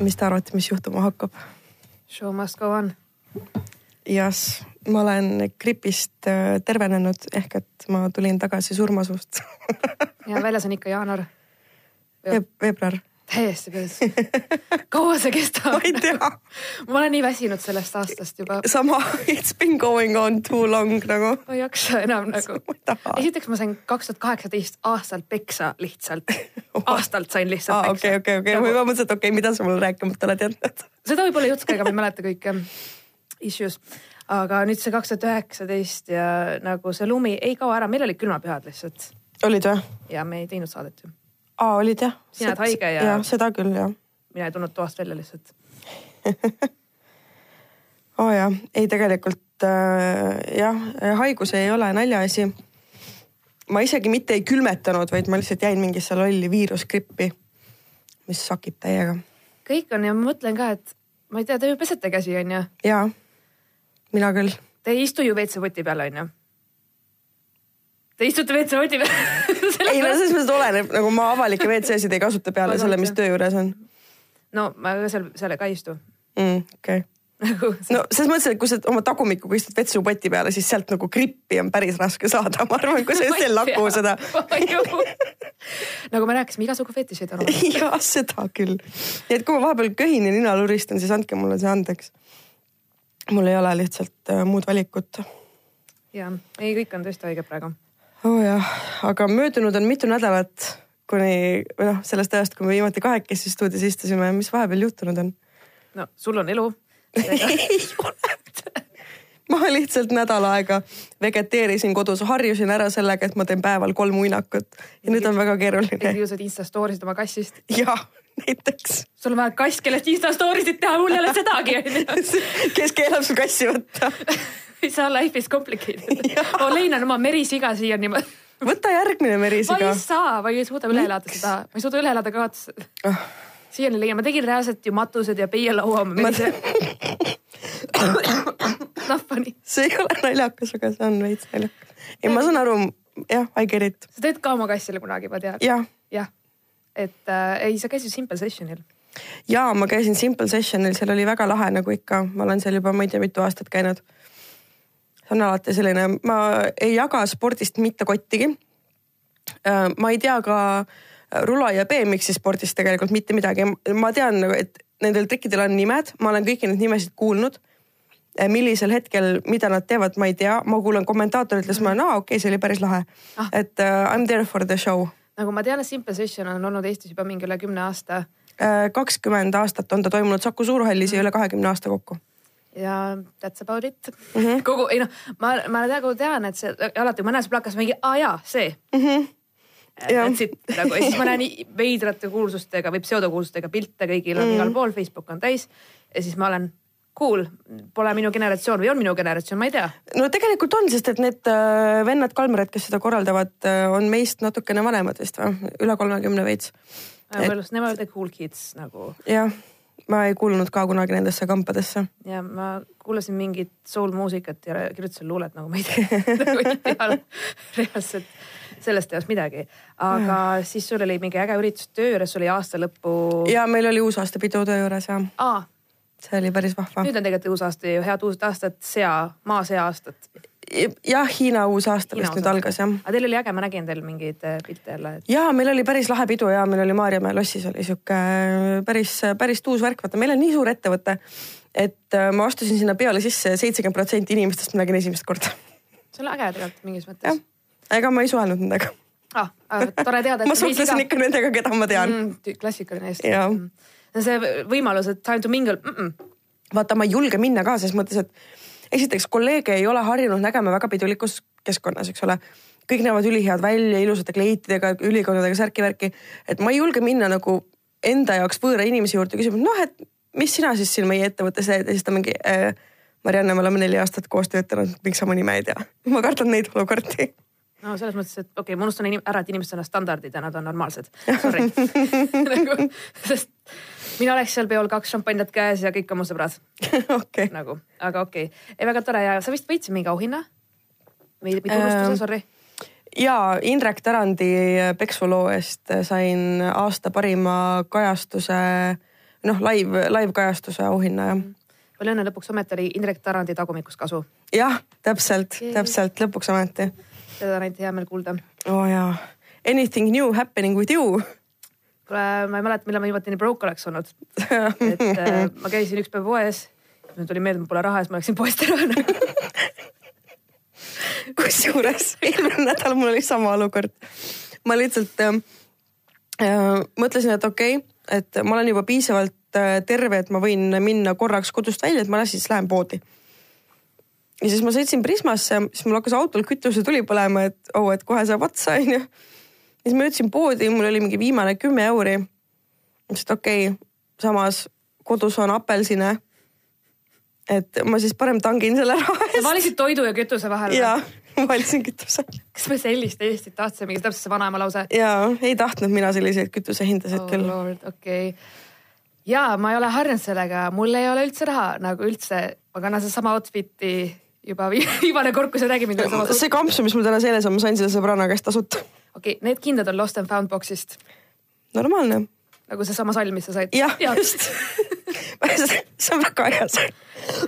mis te arvate, mis juhtuma hakkab? Show must go on. jas, ma olen gripist äh, tervenenud ehk et ma tulin tagasi surmasuust ja väljas on ikka jaanuar. veebruar. Täiesti peas. kaua see kestab? ma ei tea. ma olen nii väsinud sellest aastast juba. sama, it's been going on too long nagu. ma ei jaksa enam nagu. esiteks ma sain kaks tuhat kaheksateist aastalt peksa lihtsalt aastalt sain lihtsalt peksa. okei, okei, okei, ma juba mõtlesin, et okei okay,, mida sa mulle rääkimata oled jätnud. seda võib-olla jutt käega, ma ei mäleta kõike issues. aga nüüd see kaks tuhat üheksateist ja nagu see lumi ei kao ära, meil olid külmapühad lihtsalt. olid või? ja me ei teinud saadet ju aa, olid jah? sina oled haige ja. jah, seda küll jah. mina ei tulnud toast välja lihtsalt oo oh, jah, ei tegelikult äh, jah, haigus ei ole naljaasi. ma isegi mitte ei külmetanud, vaid ma lihtsalt jäin mingisse lolli viirusgrippi, mis sakib täiega. kõik on ja ma mõtlen ka, et ma ei tea, te ju pesete käsi onju? jaa, mina küll. Te ei istu ju WC-poti peal onju? Te istute WC-poti peal ei no selles mõttes oleneb, nagu ma avalikke WC-sid ei kasuta peale selle, mis töö juures on. no ma seal, seal ka ei istu mm,. okei okay. Nagu no selles mõttes, et kui sa oma tagumikuga istud vetsupoti peale, siis sealt nagu grippi on päris raske saada, ma arvan, kui sa just ei laku seda nagu me rääkisime, igasugu fetišid on olemas. jah, seda küll. nii et kui ma vahepeal köhin ja nina luristan, siis andke mulle see andeks. mul ei ole lihtsalt äh, muud valikut. ja, ei, kõik on tõesti haiged praegu oo oh jah, aga möödunud on mitu nädalat kuni või noh, sellest ajast, kui me viimati kahekesi stuudios istusime, mis vahepeal juhtunud on? no sul on elu ma lihtsalt nädal aega vegeteerisin kodus, harjusin ära sellega, et ma teen päeval kolm uinakut ja nüüd on väga keeruline. ilusad Insta story'sid oma kassist. jah, näiteks. sul on vaja kass, kellest Insta story sid teha, mul ei ole sedagi onju. kes keelab sul kassi võtta ei saa, life is complicated. Olein on oma merisiga siiani võta järgmine merisiga. ma ei saa, ma ei suuda üle elada seda, ma ei suuda üle elada kaotust oh.. siiani leian, ma tegin reaalselt ju matused ja peielaua oma merise Nahvani. see ei ole naljakas, aga see on veits naljakas. ei, ma saan aru, jah, I get it. sa teed ka oma kassile kunagi, ma tean. jah. jah, et äh, ei, sa käisid Simple Sessionil. Ja ma käisin Simple Sessionil, seal oli väga lahe nagu ikka, ma olen seal juba, ma ei tea, mitu aastat käinud. On alati selline, ma ei jaga spordist mitte kottigi. Äh, ma ei tea ka rula ja BMX-i spordist tegelikult mitte midagi, ma tean, nagu, et nendel trikkidel on nimed, ma olen kõiki neid nimesid kuulnud. Äh, millisel hetkel, mida nad teevad, ma ei tea, ma kuulan kommentaatorites, ma olen, aa okei okay,, see oli päris lahe. Ah.. et uh, I m there for the show. Nagu ma tean, et Simple Session on olnud Eestis juba mingi üle kümne aasta. kakskümmend aastat on ta toimunud Saku Suurhallis ja üle kahekümne aasta kokku ja that's about it mm. -hmm. kogu, ei noh, ma, ma nagu tean, et see alati mõnes plakas mingi, aa jaa, see mm. -hmm. That's it nagu ja siis ma näen veidrate kuulsustega või pseudokuulsustega pilte kõigil on mm -hmm. igal pool, Facebook on täis. ja siis ma olen cool, pole minu generatsioon või on minu generatsioon, ma ei tea. no tegelikult on, sest et need äh, vennad Kalmered, kes seda korraldavad, äh, on meist natukene vanemad vist või, üle kolmekümne veits. Nemad olid cool kids nagu. jah ma ei kuulunud ka kunagi nendesse kampadesse. ja ma kuulasin mingit soul-muusikat ja kirjutasin luulet nagu ma ei tea nagu ei tea reaalselt sellest ei olnud midagi. aga ja. siis sul oli mingi äge üritus töö juures, oli aasta lõppu. ja meil oli uusaastapidu töö juures ja. See oli päris vahva. nüüd on tegelikult uus aasta ju, head uut aastat, sea, maasea aastat jah, Hiina uus aasta vist nüüd algas jah. aga teil oli äge, ma nägin teil mingeid äh, pilte jälle et.... ja meil oli päris lahe pidu ja meil oli Maarjamäe lossis oli sihuke äh, päris, päris tuus värk, vaata meil on nii suur ettevõte, et äh, ma astusin sinna peale sisse seitsekümmend protsenti inimestest ma nägin esimest korda. see on äge tegelikult mingis mõttes. ega ma ei suhelnud nendega ah,. tore teada. ma suhtlesin ikka nendega, keda ma tean mm,. klassikaline Eesti. See võimalus, et time to mingle mm. -mm. vaata, ma ei julge minna ka ses mõttes, et esiteks kolleege ei ole harjunud nägema väga pidulikus keskkonnas, eks ole. kõik näevad ülihead välja, ilusate kleitidega, ülikondadega, särki-värki. et ma ei julge minna nagu enda jaoks võõra inimese juurde küsima, noh, et mis sina siis siin meie ettevõttes teed ja siis ta mingi äh,. Marianne, me oleme neli aastat koos töötanud, miks sa mu nime ei tea? ma kardan neid olukordi no selles mõttes, et okei okay,, ma unustan ära, et inimesed on standardid ja nad on normaalsed. Sorry nagu, sest mina oleks seal peol kaks šampanjat käes ja kõik on mu sõbrad okay.. nagu, aga okei okay., ei väga tore ja sa vist võitsid mingi auhinna või, tunnustuse äh,, sorry ja Indrek Tarandi peksuloo eest sain aasta parima kajastuse noh, live, live-kajastuse auhinna ja palju õnne, lõpuks ometi oli Indrek Tarandi tagumikust kasu. jah, täpselt, täpselt lõpuks ometi. seda on ainult hea meel kuulda. oo oh, jaa, anything new happening with you. kuule, ma ei mäleta, millal ma viimati nii broke oleks olnud. et äh, ma käisin üks päev poes, mul tuli meelde, mul pole raha ja siis ma läksin poest ära. kusjuures eelmine nädal mul oli sama olukord. ma lihtsalt äh, äh, mõtlesin, et okei okay,, et ma olen juba piisavalt äh, terve, et ma võin minna korraks kodust välja, et ma siis lähen poodi. ja siis ma sõitsin Prismasse, siis mul hakkas autol kütusetuli põlema, et oo oh,, et kohe saab otsa, onju. Siis ma jõudsin poodi, mul oli mingi viimane kümme euri. mõtlesin, et okei okay,, samas kodus on apelsine. et ma siis parem tangin selle raha sa eest. valisid toidu ja kütuse vahel? ja, ma valisin kütuse kas me sellist Eestit tahtsime, täpselt see vanaema lause. ja ei tahtnud mina selliseid kütusehindasid küll. Oh okei okay.. ja ma ei ole harjunud sellega, mul ei ole üldse raha nagu üldse, ma kannan sedasama outfit'i juba vi- viimane kord, kui sa räägid mind sama. see kampsu, mis mul täna seljas on, ma sain selle sõbranna käest tasuta. Okei okay,, need kindad on Lost and Found box'ist normaalne. nagu seesama salm, mis sa said. jah, just. see on väga hea see.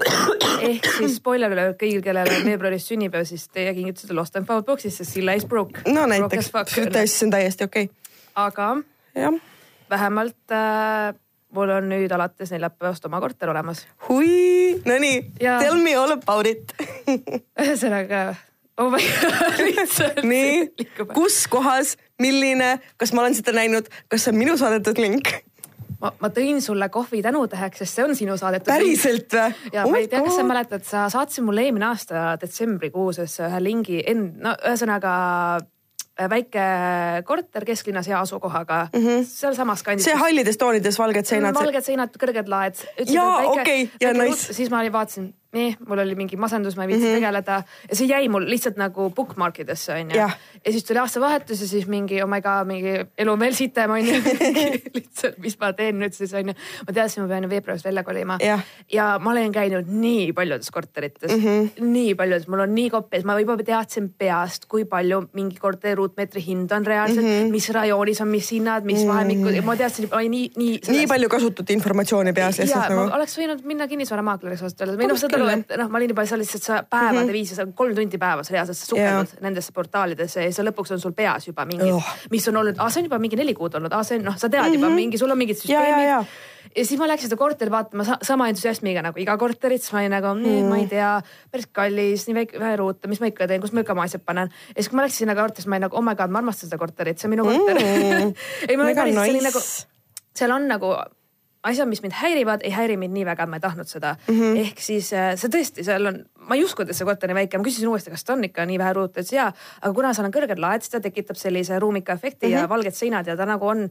ehk siis spoiler alert kõigil, kellel on veebruaris sünnipäev, siis teie kingitused on Lost and Found box'is, sest Silla is broke. no näiteks, see on täiesti okei aga okay.. jah, vähemalt äh, mul on nüüd alates neljapäevast oma korter olemas. hui, nonii, Jaa. tell me all about it. ühesõnaga, oh my god, lihtsalt. nii, kus kohas, milline, kas ma olen seda näinud, kas see on minu saadetud link? ma, ma tõin sulle kohvi tänutäheks, sest see on sinu saadetud. päriselt Oh või? ja ma ei tea, kas sa mäletad, sa saatsid mulle eelmine aasta detsembrikuuses ühe lingi, no ühesõnaga äh, väike korter kesklinnas hea asukohaga mm -hmm. sealsamas kandis. see hallides toonides valged seinad. valged seinad, kõrged laed. Jaa, okei, ja nice. siis ma vaatasin, nii, mul oli mingi masendus, ma ei viitsi mm -hmm. tegeleda ja see jäi mul lihtsalt nagu bookmark idesse onju. Ja siis tuli aastavahetus ja siis mingi oh my god, mingi elu on veel sitem onju. lihtsalt, mis ma teen nüüd siis onju. ma teadsin, ma pean veebruaris välja kolima Jah. ja ma olen käinud nii paljudes korterites mm. -hmm. nii paljudes, mul on nii koppis, ma juba teadsin peast, kui palju mingi korteri ruutmeetri hind on reaalselt mm. -hmm. mis rajoonis on, mis hinnad, mis mm -hmm. vahemikud, ma teadsin nii, nii. nii palju kasutatud informatsiooni peas ja lihtsalt nagu. oleks võinud minna kinnisvaramaaklerisse ausalt öeldes või noh, saad aru, et noh, ma olin juba seal lihtsalt sa päevade viisi, sa kolm tundi päevas reaalselt sa sukeldud yeah. nendesse portaalidesse ja see lõpuks on sul peas juba mingi Oh. mis on olnud, see on juba mingi neli kuud olnud, see on noh, sa tead mm -hmm. juba mingi, sul on mingid Mhm. Ja, ja, süsteemid ja. ja siis ma läksin seda korteri vaatama sa sama entusiasmiga nagu iga korterit, siis ma olin nagu mm., ma ei tea, päris kallis, nii väike vähe ruute, mis ma ikka teen, kus ma ikka oma asjad panen. ja siis, kui ma läksin sinna korterisse, ma olin nagu oh my god, ma armastan seda korterit, see on minu korter mm. ei, ma olin päris, see oli nice. nagu, seal on nagu asjad, mis mind häirivad, ei häiri mind nii väga, et ma ei tahtnud seda mm. -hmm. ehk siis äh, see tõesti, seal on, ma ei uskunud, et see korter nii väike, ma küsisin uuesti, kas ta on ikka nii vähe ruute, ütles jaa. aga kuna seal on kõrged laed, siis ta tekitab sellise ruumika efekti mm -hmm. ja valged seinad ja ta nagu on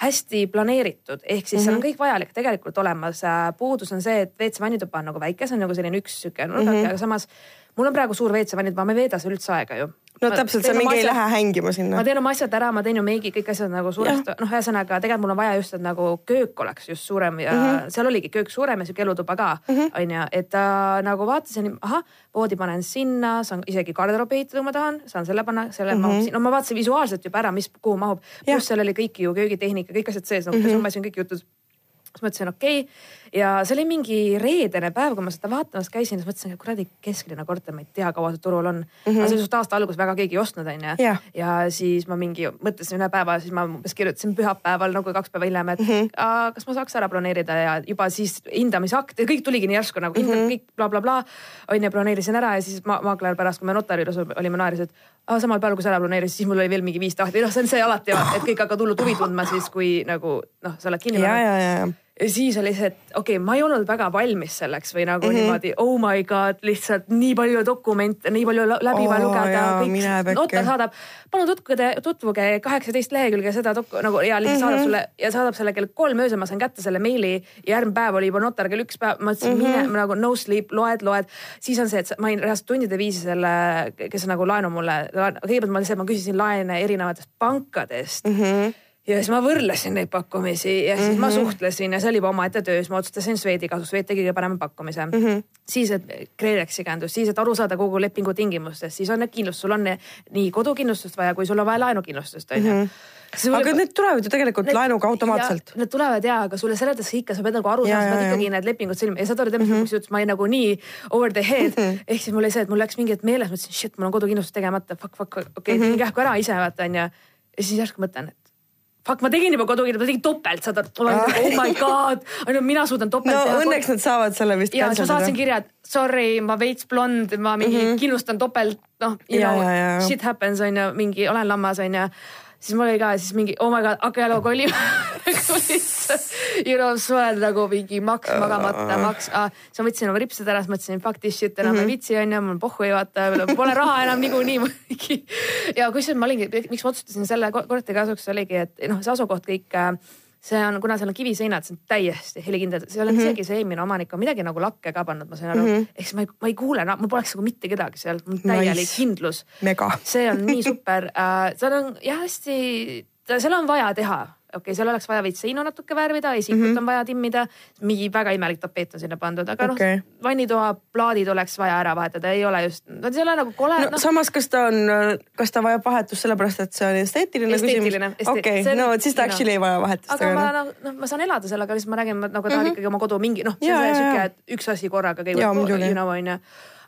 hästi planeeritud, ehk siis mm -hmm. seal on kõik vajalik tegelikult olemas. puudus on see, et WC vannituba on nagu väike, see on nagu selline üks sihuke nurgake mm, -hmm. aga samas mul on praegu suur WC vannituba, ma ei veeda seal üldse aega ju. No täpselt, sa mingi ei lähe hängima sinna ma. teen oma asjad ära, ma teen ju meigi, kõik asjad nagu suuresti, noh, ühesõnaga tegelikult mul on vaja just, et nagu köök oleks just suurem ja mm -hmm. seal oligi köök suurem ja sihuke elutuba ka onju, et äh, nagu vaatasin, ahah, voodi panen sinna, saan isegi garderoobi ehitada, kui ma tahan, saan selle panna, selle mm -hmm. mahub sinna, no ma vaatasin visuaalselt juba ära, mis, kuhu mahub. Pluss seal oli kõik ju köögitehnika, kõik asjad sees nagu mm -hmm. pesumasin, kõik jutud siis mõtlesin, okei okay. Ja see oli mingi reedene päev, kui ma seda vaatamas käisin, siis mõtlesin, et kuradi kesklinna korter, ma ei tea, kaua see turul on mm. -hmm. aga see oli suht aasta alguses väga keegi ei ostnud, onju ja siis ma mingi mõtlesin ühe päeva, siis ma umbes kirjutasin pühapäeval nagu kaks päeva hiljem, et mm -hmm. kas ma saaks ära planeerida ja juba siis hindamisakt ja kõik tuligi nii järsku nagu hindab mm -hmm. kõik blablabla. onju, planeerisin ära ja siis ma maakler pärast, kui me notari juures olime, naeris, et ah, samal päeval, kui sa ära planeerisid, siis mul oli veel mingi viis tahti, noh, see on see alati, et kõik hakkavad hullult huvi tundma siis, kui nagu noh, sa oled kinni ja siis oli see, et okei okay,, ma ei olnud väga valmis selleks või nagu mm Mhm. -hmm. niimoodi oh my god, lihtsalt nii palju dokumente, nii palju läbi vaja Oo, lugeda kõik, notar saadab, palun tutvuge, tutvuge kaheksateist lehekülge seda doku- nagu ja lihtsalt mm -hmm. saadab sulle ja saadab selle kell kolm öösel, ma sain kätte selle meili ja järgmine päev oli juba notar kell üks päev, ma ütlesin mm -hmm. mine nagu no sleep, loed, loed. siis on see, et ma olin reaalselt tundide viisi selle, kes nagu laenu mulle, kõigepealt ma lihtsalt, ma küsisin laene erinevatest pankadest mm. -hmm ja siis ma võrdlesin neid pakkumisi ja siis mm -hmm. ma Mhm. suhtlesin ja see oli juba omaette töö, siis ma otsustasin Swedi kasuks, Swed tegi kõige parema pakkumise mm. -hmm. siis, et KredExi käendus, siis, et aru saada kogu lepingu tingimustest, siis on need kindlustus, sul on nii kodukindlustust vaja, kui sul on vaja laenukindlustust, on ju. Mhm. aga need tulevad ju tegelikult laenuga automaatselt. Need tulevad ja, aga sulle seletatakse ikka, sa pead nagu aru saama, sa pead ikkagi need lepingud sõlmima ja aru, täpselt mm -hmm. kusjuures ma olin nagu nii over the head mm. -hmm. ehk siis mul oli see, et mul läks mingi hetk meeles, mõtlesin shit, mul on kodukindlustus tegemata, fuck, fuck, okei okay, mm -hmm. kähku ära ise vaata onju. ja siis järsku mõtlen, et fuck, ma tegin juba kodukindlustust, ma tegin topelt, saad aru, olen nagu oh my god, ainult mina suudan topelt no teha. õnneks nad saavad selle vist ja ma saatsin kirja, et sorry, ma veits blond, ma mingi mm -hmm. kindlustan topelt, noh, you Ja, know, shit happens on ju, mingi olen lammas on ju. Siis mul oli ka siis mingi oh my god, hakka jälle kolima you know, oled nagu mingi maks magamata, maks ah,. siis ma võtsin oma ripsed ära, siis mõtlesin fuck this shit enam mm -hmm. ei viitsi on ju, mul pohhu ei vaata, pole raha enam niikuinii. ja kusjuures ma olingi, miks ma otsustasin selle ko- korteri kasuks oligi, et noh, see asukoht kõik äh, see on, kuna seal on kiviseinad, see on täiesti helikindel, seal on mm -hmm. isegi see eelmine omanik on midagi nagu lakke ka pannud, ma sain aru mm. -hmm. ehk siis ma ei, ma ei kuule, mul poleks nagu mitte kedagi seal, mul on täielik Nice. kindlus. See on nii super äh,, seal on jah hästi, seal on vaja teha okei okay,, seal oleks vaja veits seinu natuke värvida, isikut mm -hmm. on vaja timmida, mingi väga imelik tapeet on sinna pandud, aga okay. Noh, vannitoa plaadid oleks vaja ära vahetada, ei ole just, no see ei ole nagu kole no no, no. samas, kas ta on, kas ta vajab vahetust sellepärast, et see on esteetiline Esteetiline, küsimus? okei no siis ta actually ei vaja vahetust. aga ma noh, noh, ma saan elada sellega, lihtsalt ma räägin, ma nagu tahan mm -hmm. ikkagi oma kodu mingi noh, see on jaa., et üks asi korraga kõigepealt you know onju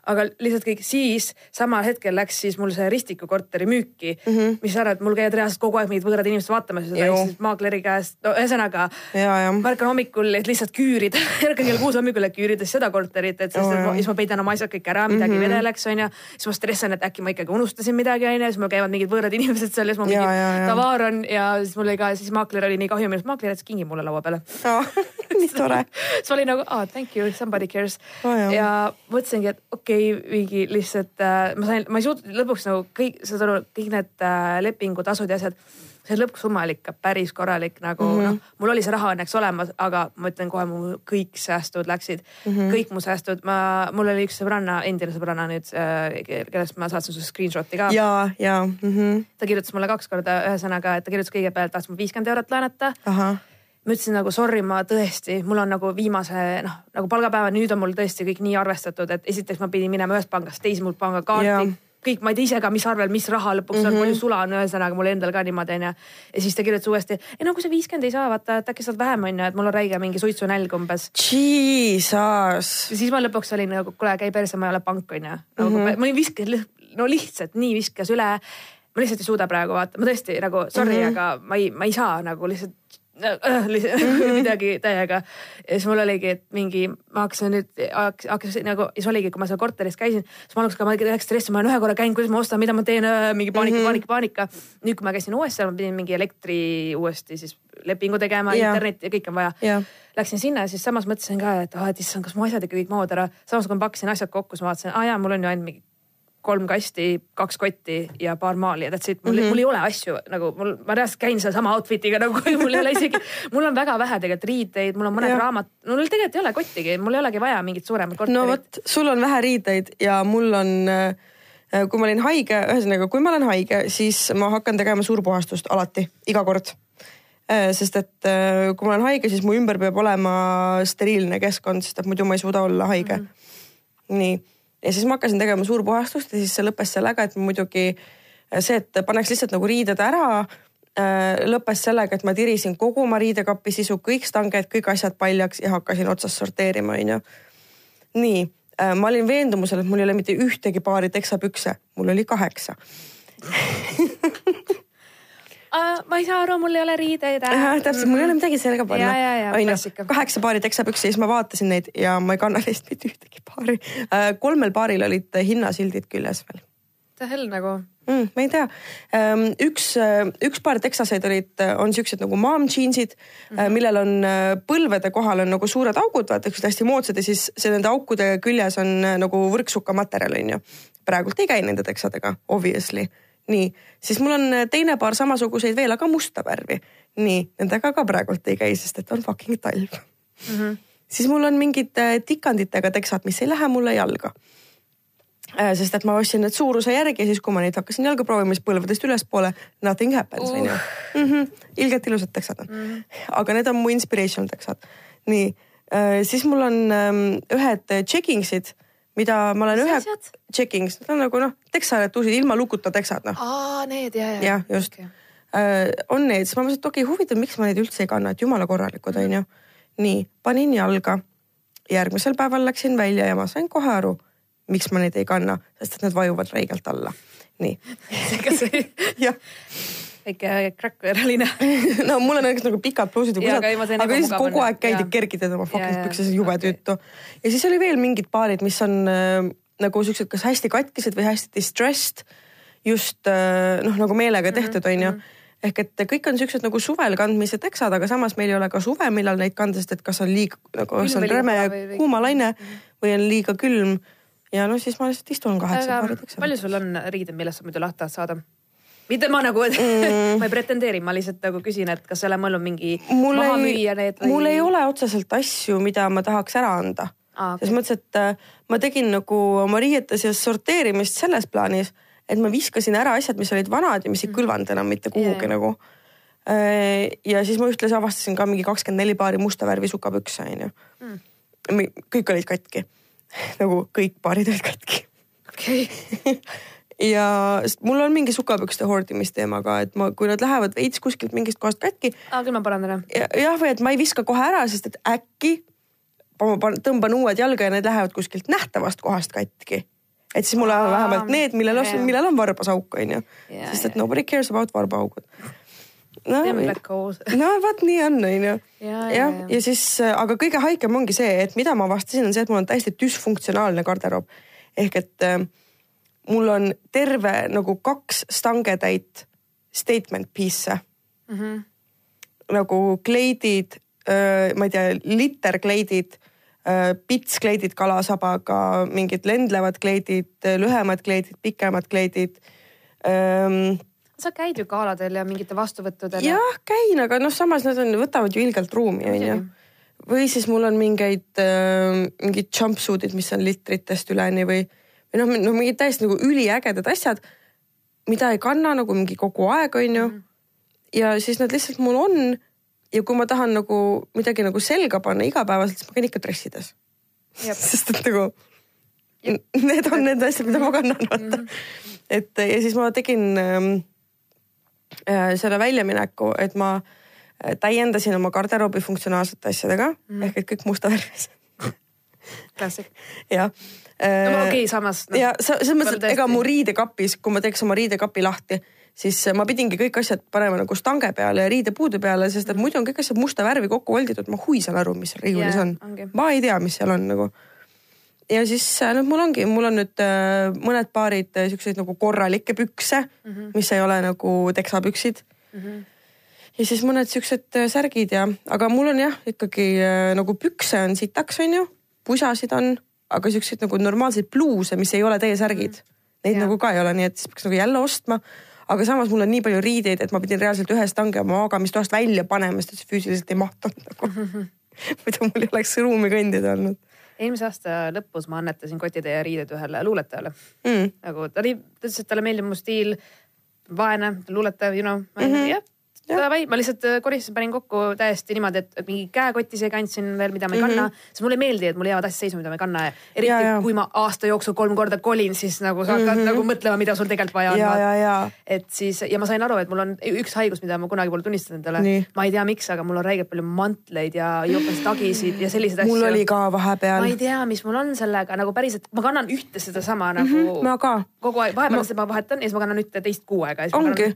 aga lihtsalt kõik siis samal hetkel läks siis mul see Ristiku korteri müüki mm, -hmm. mis sa arvad, mul käivad reaalselt kogu aeg mingid võõrad inimesed vaatamas seda, ehk siis maakleri käest, no ühesõnaga ja, ja. ma ärkan hommikul, et lihtsalt küürida, ärkan kell kuus hommikul, et küürida seda korterit, et siis, et ma, siis ma peidan oma asjad kõik ära, midagi mm -hmm. vedeleks onju. siis ma stressan, et äkki ma ikkagi unustasin midagi onju, siis mul käivad mingid võõrad inimesed seal ja siis ma Ja, mingi ja, ja. tavaar on ja siis mul oli ka, siis maakler oli nii kahju minust, maakler jättis kingi mulle laua peale nii tore. siis ma olin nagu oh,, thank you, somebody cares Oh, jah. ja mõtlesingi, et okei okay,, mingi lihtsalt äh, ma sain, ma ei suutnud lõpuks nagu kõik, saad aru, kõik need äh, lepingutasud ja asjad. see lõppsumma oli ikka päris korralik nagu mm -hmm. noh, mul oli see raha õnneks olemas, aga ma ütlen kohe, mu kõik säästud läksid mm, -hmm. kõik mu säästud, ma, mul oli üks sõbranna, endine sõbranna nüüd äh,, kellest ma saatsin sulle screenshot'i ka. ja, ja mm. -hmm. ta kirjutas mulle kaks korda, ühesõnaga, et ta kirjutas kõigepealt, tahtis mul viiskümmend eurot laenata ahah, ma ütlesin nagu sorry, ma tõesti, mul on nagu viimase noh, nagu palgapäeva, nüüd on mul tõesti kõik nii arvestatud, et esiteks ma pidin minema ühest pangast teise, mul pangakaarti Jaa. kõik, ma ei tea ise ka, mis arvel, mis raha lõpuks mm -hmm. on, palju sula on, ühesõnaga mul endal ka niimoodi onju. ja siis ta kirjutas uuesti, ei no kui sa viiskümmend ei saa, vaata, et äkki saad vähem onju, et mul on räige mingi suitsunälg umbes. Jesus. ja siis ma lõpuks olin nagu, kuule käi perse, ma ei ole pank onju nagu, mm. -hmm. ma ei viska, no lihtsalt nii viskas üle. ma lihtsalt ei suuda praegu vaata, ma tõesti nagu sorry mm, -hmm. aga ma ei, ma ei saa nagu lihtsalt äh, mm -hmm. midagi täiega. ja siis mul oligi, et mingi, ma hakkasin nüüd, hakkas nagu, siis oligi, kui ma seal korteris käisin, siis ma alguses ka, ma läks stressi, ma olen ühe korra käinud, kuidas ma ostan, mida ma teen, mingi paanika mm, -hmm. paanika, paanika. nüüd, kui ma käisin uuesti, ma pidin mingi elektri uuesti siis lepingu tegema internet ja kõik on vaja. Läksin sinna ja siis samas mõtlesin ka, et ah, et issand, kas mu asjad ikka kõik mahuvad ära. samas kui ma pakkisin asjad kokku, siis ma vaatasin, aa jaa, mul on ju ainult mingi kolm kasti, kaks kotti ja paar maali ja that's it, mul mm, -hmm. mul ei ole asju nagu mul, ma reaalselt käin sedasama outfit'iga nagu mul ei ole isegi, mul on väga vähe tegelikult riideid, mul on mõned raamat, mul tegelikult ei ole kottigi, mul ei olegi vaja mingit suuremat korterit no vot, sul on vähe riideid ja mul on, kui ma olin haige, ühesõnaga, kui ma olen haige, siis ma hakkan tegema suurpuhastust alati, iga kord. sest et äh, kui ma olen haige, siis mu ümber peab olema steriilne keskkond, sest et muidu ma ei suuda olla haige mm. -hmm. nii, ja siis ma hakkasin tegema suurpuhastust ja siis see lõppes sellega, et muidugi see, et paneks lihtsalt nagu riided ära äh, lõppes sellega, et ma tirisin kogu oma riidekapi sisu, kõik stanged, kõik asjad paljaks ja hakkasin otsast sorteerima, onju. nii, ma olin veendumusel, et mul ei ole mitte ühtegi paari teksapükse, mul oli kaheksa. ma ei saa aru, mul ei ole riideid äh.. täpselt, mul ei ole midagi selga panna ja,. klassika. kaheksa paari teksapükse ja siis ma vaatasin neid ja ma ei kanna neist mitte ühtegi paari. kolmel paaril olid hinnasildid küljes veel The hell nagu. mm,. ma ei tea, üks, üks paar teksaseid olid, on siuksed nagu mom jeansid mm, -hmm. millel on äh, põlvede kohal on nagu suured augud, vaata siuksed hästi moodsad ja siis see nende aukude küljes on äh, nagu võrksuka materjal onju. praegult ei käi nende teksadega, obviously. nii, siis mul on äh, teine paar samasuguseid veel, aga musta värvi. nii, nendega ka praegult ei käi, sest et on fucking talv mm. -hmm. siis mul on mingid äh, tikanditega teksad, mis ei lähe mulle jalga Äh, sest et ma ostsin need suuruse järgi ja siis, kui ma neid hakkasin jalga proovima, siis põlvedest ülespoole nothing happens Uh. onju mm -hmm. ilgelt ilusad teksad on mm. -hmm. aga need on mu inspirational teksad. nii siis mul on ähm, ühed checkingsid, mida ma olen ühe asjad? checkings, need on nagu noh, teksaletuusid ilma lukuta teksad noh aa, need ja, ja. jah, just okay.. on need, siis ma mõtlesin, et okei okay,, huvitav, miks ma neid üldse ei kanna, et jumala korralikud onju. nii, panin jalga. järgmisel päeval läksin välja ja ma sain kohe aru, miks ma neid ei kanna, sest et need vajuvad räigelt alla. nii, ega see jah. Väike kräkkvereline. no mul on nagu pikad pluusid või Jaa, kusagil aga lihtsalt ebamugav kogu aeg käidi kergitad oma fucking jaa, pükses, jube tüütu. ja siis oli veel mingid paarid, mis on äh, nagu siuksed, kas hästi katkised või hästi distressed. just äh, noh, nagu meelega Mhm, tehtud, onju. ehk et kõik on siuksed nagu suvel kandmise teksad, aga samas meil ei ole ka suve, millal neid kanda, sest et kas on liiga nagu, kas on räme kõva või- või- kuumalaine või on liiga külm. ja no siis ma lihtsalt istun kaheksa paari teksa. palju sul on riideid, millest sa muidu lahti tahad saada? Mitte ma nagu mm. ma ei pretendeeri, ma lihtsalt nagu küsin, et kas sa oled mõelnud mingi mul maha ei müüa need, mul ei ole otseselt asju, mida ma tahaks ära anda ah,. selles mõttes, et äh, ma tegin nagu oma riiete seas sorteerimist selles plaanis, et ma viskasin ära asjad, mis olid vanad ja mis ei kõlvanud enam mitte kuhugi jaa. nagu. ja siis ma ühtlasi avastasin ka mingi kakskümmend neli paari musta värvi sukapükse onju mm.. kõik olid katki nagu kõik paarid olid katki okei okay. ja sest mul on mingi sukapükste hoordimisteema ka, et ma, kui nad lähevad veits kuskilt mingist kohast katki aa küll ma parandan ära. ja- jah, või et ma ei viska kohe ära, sest et äkki ma pan- tõmban uued jalga ja need lähevad kuskilt nähtavast kohast katki. et siis mul on vähemalt need, millel on millel on varbas auk, onju. Sest et nobody cares about varbaaugud. no, no vot nii on, onju. Jah, ja siis, aga kõige haigem ongi see, et mida ma avastasin, on see, et mul on täiesti düsfunktsionaalne garderoob. ehk et äh, mul on terve nagu kaks stangetäit statement piece'e mm. -hmm. nagu kleidid, ma ei tea, literkleidid, pitskleidid kalasabaga, mingid lendlevad kleidid, lühemad kleidid, pikemad kleidid. sa käid ju galadel ja mingite vastuvõttudel. jah, käin, aga noh, samas nad on, võtavad ju ilgelt ruumi, onju või siis mul on mingeid, mingid jumpsuit'id, mis on litritest üleni või, või noh, no mingid täiesti nagu üliägedad asjad, mida ei kanna nagu mingi kogu aeg, onju. ja siis nad lihtsalt mul on ja kui ma tahan nagu midagi nagu selga panna igapäevaselt, siis ma käin ikka dressides. Jep. sest et nagu need on need asjad, mida ma kannan, vaata. et ja siis ma tegin ähm, äh, selle väljamineku, et ma äh, täiendasin oma garderoobi funktsionaalsete asjadega mm. ehk et kõik musta värvis. klassik. jah. No okei okay,, samas no,. ja sa- selles mõttes, et ega mu riidekapis, kui ma teeks oma riidekapi lahti, siis ma pidingi kõik asjad panema nagu stange peale ja riidepuude peale, sest et muidu on kõik asjad musta värvi kokku volditud, ma hui saan aru, mis seal riiulis Jaa, on ongi.. ma ei tea, mis seal on nagu. ja siis äh, noh, mul ongi, mul on nüüd äh, mõned paarid äh, siukseid nagu korralikke pükse mm, -hmm. mis ei ole nagu teksapüksid mm. -hmm. ja siis mõned siuksed äh, särgid ja, aga mul on jah, ikkagi äh, nagu pükse on sitaks, onju, pusasid on, aga siukseid nagu normaalseid pluuse, mis ei ole T-särgid mm. -hmm. Neid Jaa. nagu ka ei ole, nii et siis peaks nagu jälle ostma. aga samas mul on nii palju riideid, et ma pidin reaalselt ühe stange oma magamistoast välja panema, sest füüsiliselt ei mahtunud nagu. muidu mul ei oleks ruumi kõndida olnud eelmise aasta lõpus ma annetasin kotitäie riided ühele luuletajale mm.. nagu ta oli, ta ütles, et talle meeldib mu stiil, vaene, luuletaja, you know mm. jah, Jah. davai, ma lihtsalt äh, koristasin, panin kokku täiesti niimoodi, et mingi käekoti isegi andsin veel, mida ma ei kanna mm. -hmm. sest mulle ei meeldi, et mul jäävad asjad seisma, mida ma ei kanna. eriti kui ma aasta jooksul kolm korda kolin, siis nagu sa hakkad mm -hmm. nagu mõtlema, mida sul tegelikult vaja on. et siis ja ma sain aru, et mul on üks haigus, mida ma kunagi pole tunnistanud endale ma ei tea, miks, aga mul on räigelt palju mantleid ja jopas tagisid ja selliseid asju. mul oli ka vahepeal ma ei. tea, mis mul on sellega nagu päriselt, ma kannan ühte sedasama nagu mm. -hmm, ma ka. kogu aeg, vahepeal ma... ma vahetan ja siis ma kannan ühte teist kuu aega ongi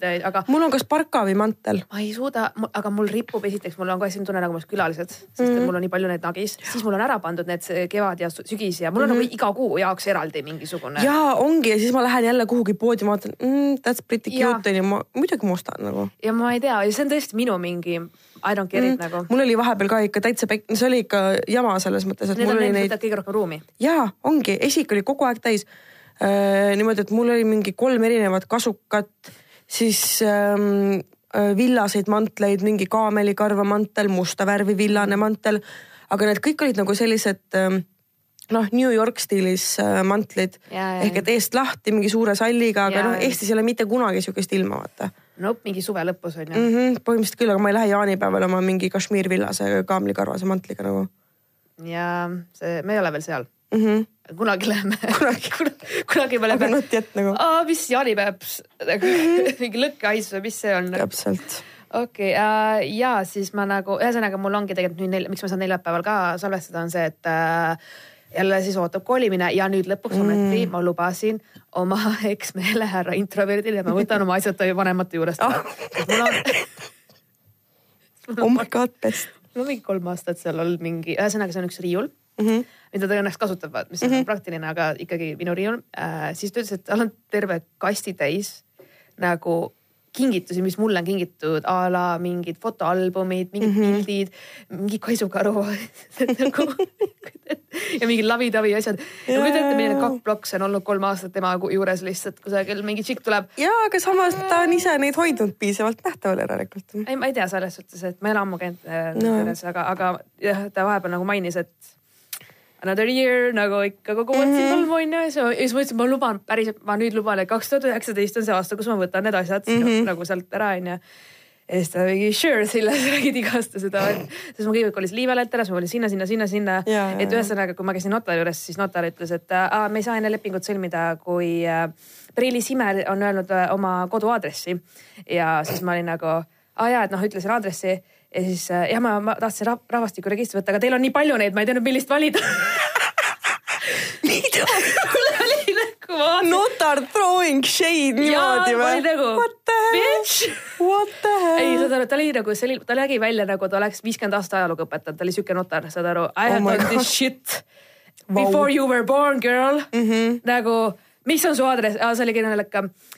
mul on kas parka või mantel. Ma ei suuda, aga mul ripub esiteks, mul on kohe selline tunne nagu mul oleks külalised, sest mm. Mhm. et mul on nii palju neid nagis, siis mul on ära pandud need kevad ja sügis ja mul on mm -hmm. nagu iga kuu jaoks eraldi mingisugune. Mhm. ja ongi ja siis ma lähen jälle kuhugi poodi, ma vaatan mm,, that's pretty Jaa. cute onju, ma muidugi ma ostan nagu ja ma ei tea, ja see on tõesti minu mingi I don't get it mm. nagu. mul oli vahepeal ka ikka täitsa pekk, see oli ikka jama selles mõttes, et Need mul oli neid kõige rohkem ruumi. ja ongi, esik oli kogu aeg täis äh,. niimoodi, et mul oli mingi kolm erinevat kasukat, siis ähm, äh, villaseid mantleid, mingi kaamelikarva mantel, musta värvi villane mantel. aga need kõik olid nagu sellised ähm, noh, New York stiilis äh, mantlid Ja, ja, ehk et eest lahti mingi suure salliga, aga noh. Eestis ei ole mitte kunagi sihukest ilma vaata nope, mingi suve lõpus on ju mm. -hmm, põhimõtteliselt küll, aga ma ei lähe jaanipäeval oma mingi kašmiirvillase kaamlikarvase mantliga nagu ja see, me ei ole veel seal. mm. -hmm. kunagi läheme. kunagi, kunagi me aga läheme. nagu, aa, mis jaanipäev, nagu mingi lõkkehais või mis see on? täpselt. okei okay, äh, ja siis ma nagu, ühesõnaga mul ongi tegelikult nüüd neil, miks ma saan neljapäeval ka salvestada, on see, et äh, jälle siis ootab kolimine ja nüüd lõpuks ometi mm. ma lubasin oma eksmehele härra introverdile, ma võtan oma asjad vanemate juurest ära. mul on, oh my god, best mul on mingi kolm aastat seal olnud mingi, ühesõnaga see on üks riiul mm. -hmm. mida ta õnneks kasutavad, mis on mm -hmm. praktiline, aga ikkagi minu riiul äh,. siis ta ütles, et tal on terve kasti täis nagu kingitusi, mis mulle on kingitud a la mingid fotoalbumid, mingid mm -hmm. pildid, mingi kaisukaru nagu, ja mingid lavi-tavi asjad. ja kujuta ette, milline kakkplokk see on olnud kolm aastat tema juures lihtsalt kusagil mingi tšikk tuleb. ja, aga samas ta on ise neid hoidnud piisavalt nähtaval järelikult. ei, ma ei tea selles suhtes, et ma ei ole ammu käinud äh, No. juures, aga, aga jah, ta vahepeal nagu mainis, et another year nagu ikka kogu aeg siin tolmu on ju, ja siis ma siis ütlesin, ma luban päriselt, ma nüüd luban, et kaks tuhat üheksateist on see aasta, kus ma võtan need asjad mm -hmm. nagu sealt ära onju. ja siis ta mingi sure, Silles räägid iga aasta seda, sest ma kõigepealt kolis Liivalet ära, siis ma olin sinna, sinna, sinna, sinna. Et ühesõnaga, kui ma käisin notari juures, siis notar ütles, et aa, me ei saa enne lepingut sõlmida, kui äh, Preili Simer on öelnud äh, oma koduaadressi ja siis ma olin nagu, aa jaa, et noh, ütlesin aadressi ja siis äh, jah, ma, ma tahtsin rah rahvastikuregistri võtta, aga teil on nii palju neid, ma ei teadnud, millist valida. mida? mul oli nagu vaatasin. notar throwing shade niimoodi ma olin või? nagu What the hell? bitch. What the hell? ei, saad aru, ta oli nagu, see oli, ta nägi välja nagu ta oleks viiskümmend aastat ajalugu õpetanud, ta oli siuke notar, saad aru. I Oh have my done this shit Vau. before you were born girl mm. -hmm. nagu, mis on su aadress, see oli kirjalik ka äh,.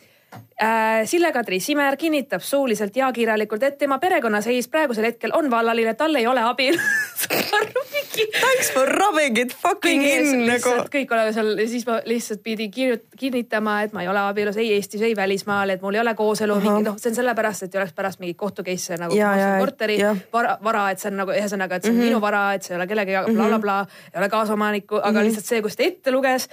Sille-Kadri Simer kinnitab suuliselt ja kirjalikult, et tema perekonnaseis praegusel hetkel on vallaline, tal ei ole mingi Thanks for rubbing it fucking kõik in nagu kõik oleme seal ja siis ma lihtsalt pidin kinnitama, et ma ei ole abielus ei Eestis, ei välismaal, et mul ei ole kooselu, mingi noh, see on sellepärast, et ei oleks pärast mingi kohtu case'e nagu Ja, ja, korteri jah. vara, vara, et see on nagu ühesõnaga, et see on Mhm. mm -hmm. minu vara, et see ei ole kellegi blablabla, ei ole kaasomanikku, aga mm -hmm. lihtsalt see, kus ta ette luges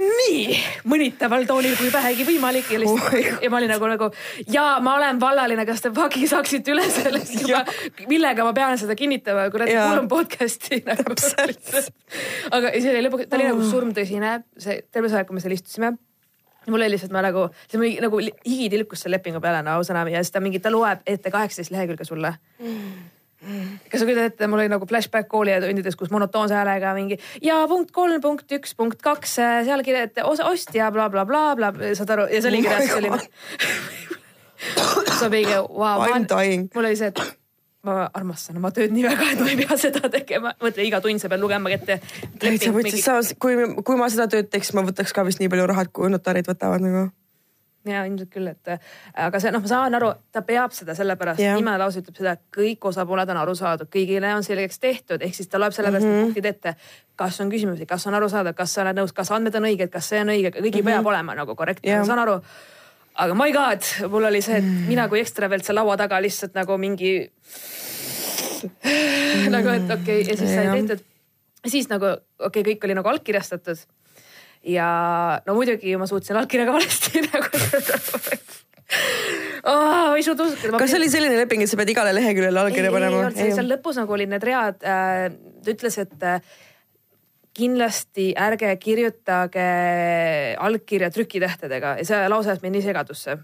nii mõnitaval toonil kui vähegi võimalik ja lihtsalt Oh ja ma olin nagu, nagu ja ma olen vallaline, kas te fucking saaksite üle sellest juba, millega ma pean seda kinnitama, mul on podcast'i nagu. Aga see oli lõpuks, ta oli nagu surmtõsine, see terve see aeg, kui me seal istusime. Mul oli lihtsalt, ma nagu, see oli nagu higi tilkus selle lepingu peale, no ausõna, ja siis ta mingi, ta loeb ette kaheksateist lehekülge sulle. Kas sa kujutad ette, mul oli nagu flashback koolitundides, kus monotoonse häälega mingi ja punkt kolm, punkt üks, punkt kaks, seal kirjutati osa ostja blablabla bla,, bla, bla, saad aru, ja see oli my kirjas selline. see on mingi, dying. mul oli see, et ma armastan oma tööd nii väga, et ma ei pea seda tegema. mõtle, iga tund sa pead lugema ette. täitsa võtsid, samas kui, kui ma seda tööd teeks, ma võtaks ka vist nii palju raha, kui notarid võtavad nagu. Ja ilmselt küll, et aga see noh, ma saan aru, ta peab seda sellepärast nimelause ütleb seda, et kõik osapooled on aru saadud, kõigile on selgeks tehtud, ehk siis ta loeb sellepärast mm. -hmm. punktid ette. kas on küsimusi, kas on aru saada, kas sa oled nõus, kas andmed on õiged, kas see on õige, kõigil mm -hmm. peab olema nagu korrektne ma saan aru. aga my god, mul oli see, et mm. mina kui ekstravelt seal laua taga lihtsalt nagu mingi mm. nagu, et okei okay, ja siis sai tehtud. siis nagu okei okay,, kõik oli nagu allkirjastatud ja no muidugi ma suutsin allkirja ka valesti nagu oh,. ma ei suutnud uskuda. kas see oli selline leping, et sa pead igale leheküljele allkirja panema? ei, seal lõpus nagu olid need read äh,, ta ütles, et äh, kindlasti ärge kirjutage allkirja trükitähtedega ja see lause ajas mind nii segadusse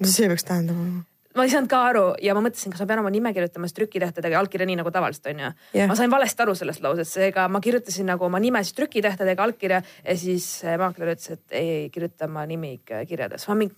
mis see peaks tähendama? Ma ei saanud ka aru ja ma mõtlesin, kas ma pean oma nime kirjutama siis trükitähtedega ja allkirja nii nagu tavaliselt onju Jah. ma sain valesti aru sellest lausest, seega ma kirjutasin nagu oma nime siis trükitähtedega allkirja ja siis äh, maakler ütles, et ei, ei kirjuta oma nimi ikka kirjades. ma mingi,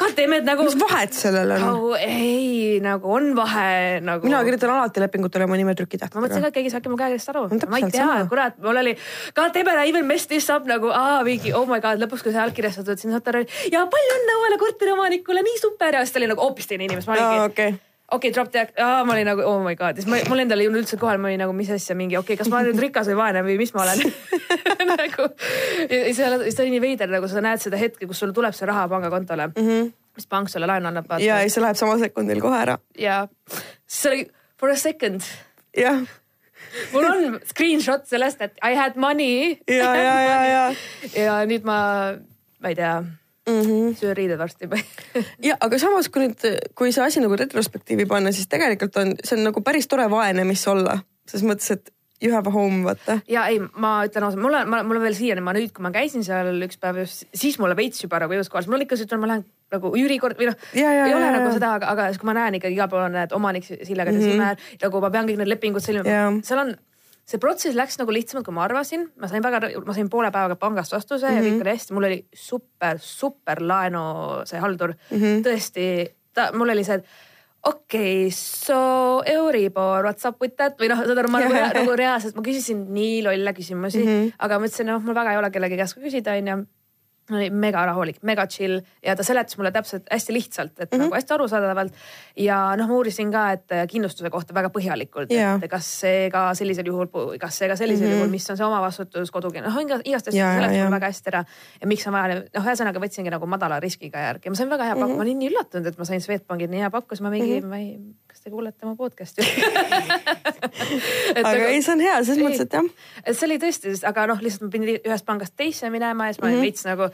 goddammit nagu. mis vahet sellel on? nagu ei, nagu on vahe nagu. mina kirjutan alati lepingutele oma nime ma mõtlesin ka, trükitähtedega. et keegi saab mu käest aru. Ma ei tea kurat, mul oli, god damn it, I even messed this up nagu aa mingi oh my god, lõpuks kui see allkirjastatud, siis notar oli ja palju õnne uuele korteriomanikule, nii super ja siis ta oli nagu hoopis teine inimene, siis ma olingi okei. okei, drop the, ma olin nagu oh my god, siis ma, mul endal ei olnud üldse kohal, ma olin nagu mis asja mingi okei okay,, kas ma olen nüüd rikas või vaene või mis ma olen nagu ja siis ta oli nii veider, nagu sa näed seda hetke, kus sul tuleb see raha pangakontole mm, -hmm. mis pank sulle laenu annab, ja siis see läheb samal sekundil kohe ära. ja siis oli for a second jah, mul on screenshot sellest, et I had money. ja, ja, ja, ja. ja nüüd ma, ma ei tea mm -hmm. söön riided varsti ja aga samas, kui nüüd, kui see asi nagu retrospektiivi panna, siis tegelikult on, see on nagu päris tore vaenemis olla, selles mõttes, et you have a home, vaata. ja ei, ma ütlen ausalt, mul on, mul on veel siiani, ma nüüd, kui ma käisin seal üks päev just, siis mulle veits juba nagu jõudis kohale, mul ikka siuke, ma lähen nagu üürikord või noh, ei ja, ole ja, nagu seda, aga, aga siis kui ma näen ikkagi igal pool on need omanik Sillega mm, -hmm. näen nagu ma pean kõik need lepingud sõlmima, seal on see protsess läks nagu lihtsamalt, kui ma arvasin, ma sain väga, ma sain poole päevaga pangast vastuse mm -hmm. ja kõik mhm. oli hästi, mul oli super, super laenu see haldur mm. -hmm. tõesti, ta, mul oli see, et okei okay,, so Euribor, what's up with that või noh, saad aru, ma nagu, nagu reaalselt, ma küsisin nii lolle küsimusi mm, -hmm. aga ma ütlesin, noh, mul väga ei ole kellegi käest küsida, onju oli mega rahulik, mega chill ja ta seletas mulle täpselt hästi lihtsalt, et mm -hmm. nagu hästi arusaadavalt. ja noh, ma uurisin ka, et äh, kindlustuse kohta väga põhjalikult yeah., et kas see ka sellisel juhul, kas see ka sellisel mm -hmm. juhul, mis on see omavastutus kodugi, noh igast asjast yeah, seletas mulle väga hästi ära. ja miks on vaja, noh, ühesõnaga võtsingi nagu madala riskiga järgi ja ma sain väga hea pakku mm, -hmm. ma olin nii üllatunud, et ma sain Swedbankilt nii hea pakku, siis ma mingi mm, -hmm. ma ei, kas te kuulete mu podcast'i aga ei, see on hea selles mõttes, et jah. et see oli tõesti, aga noh, lihtsalt ma pidin ühest pangast teise minema ja siis ma olin mm -hmm. veits nagu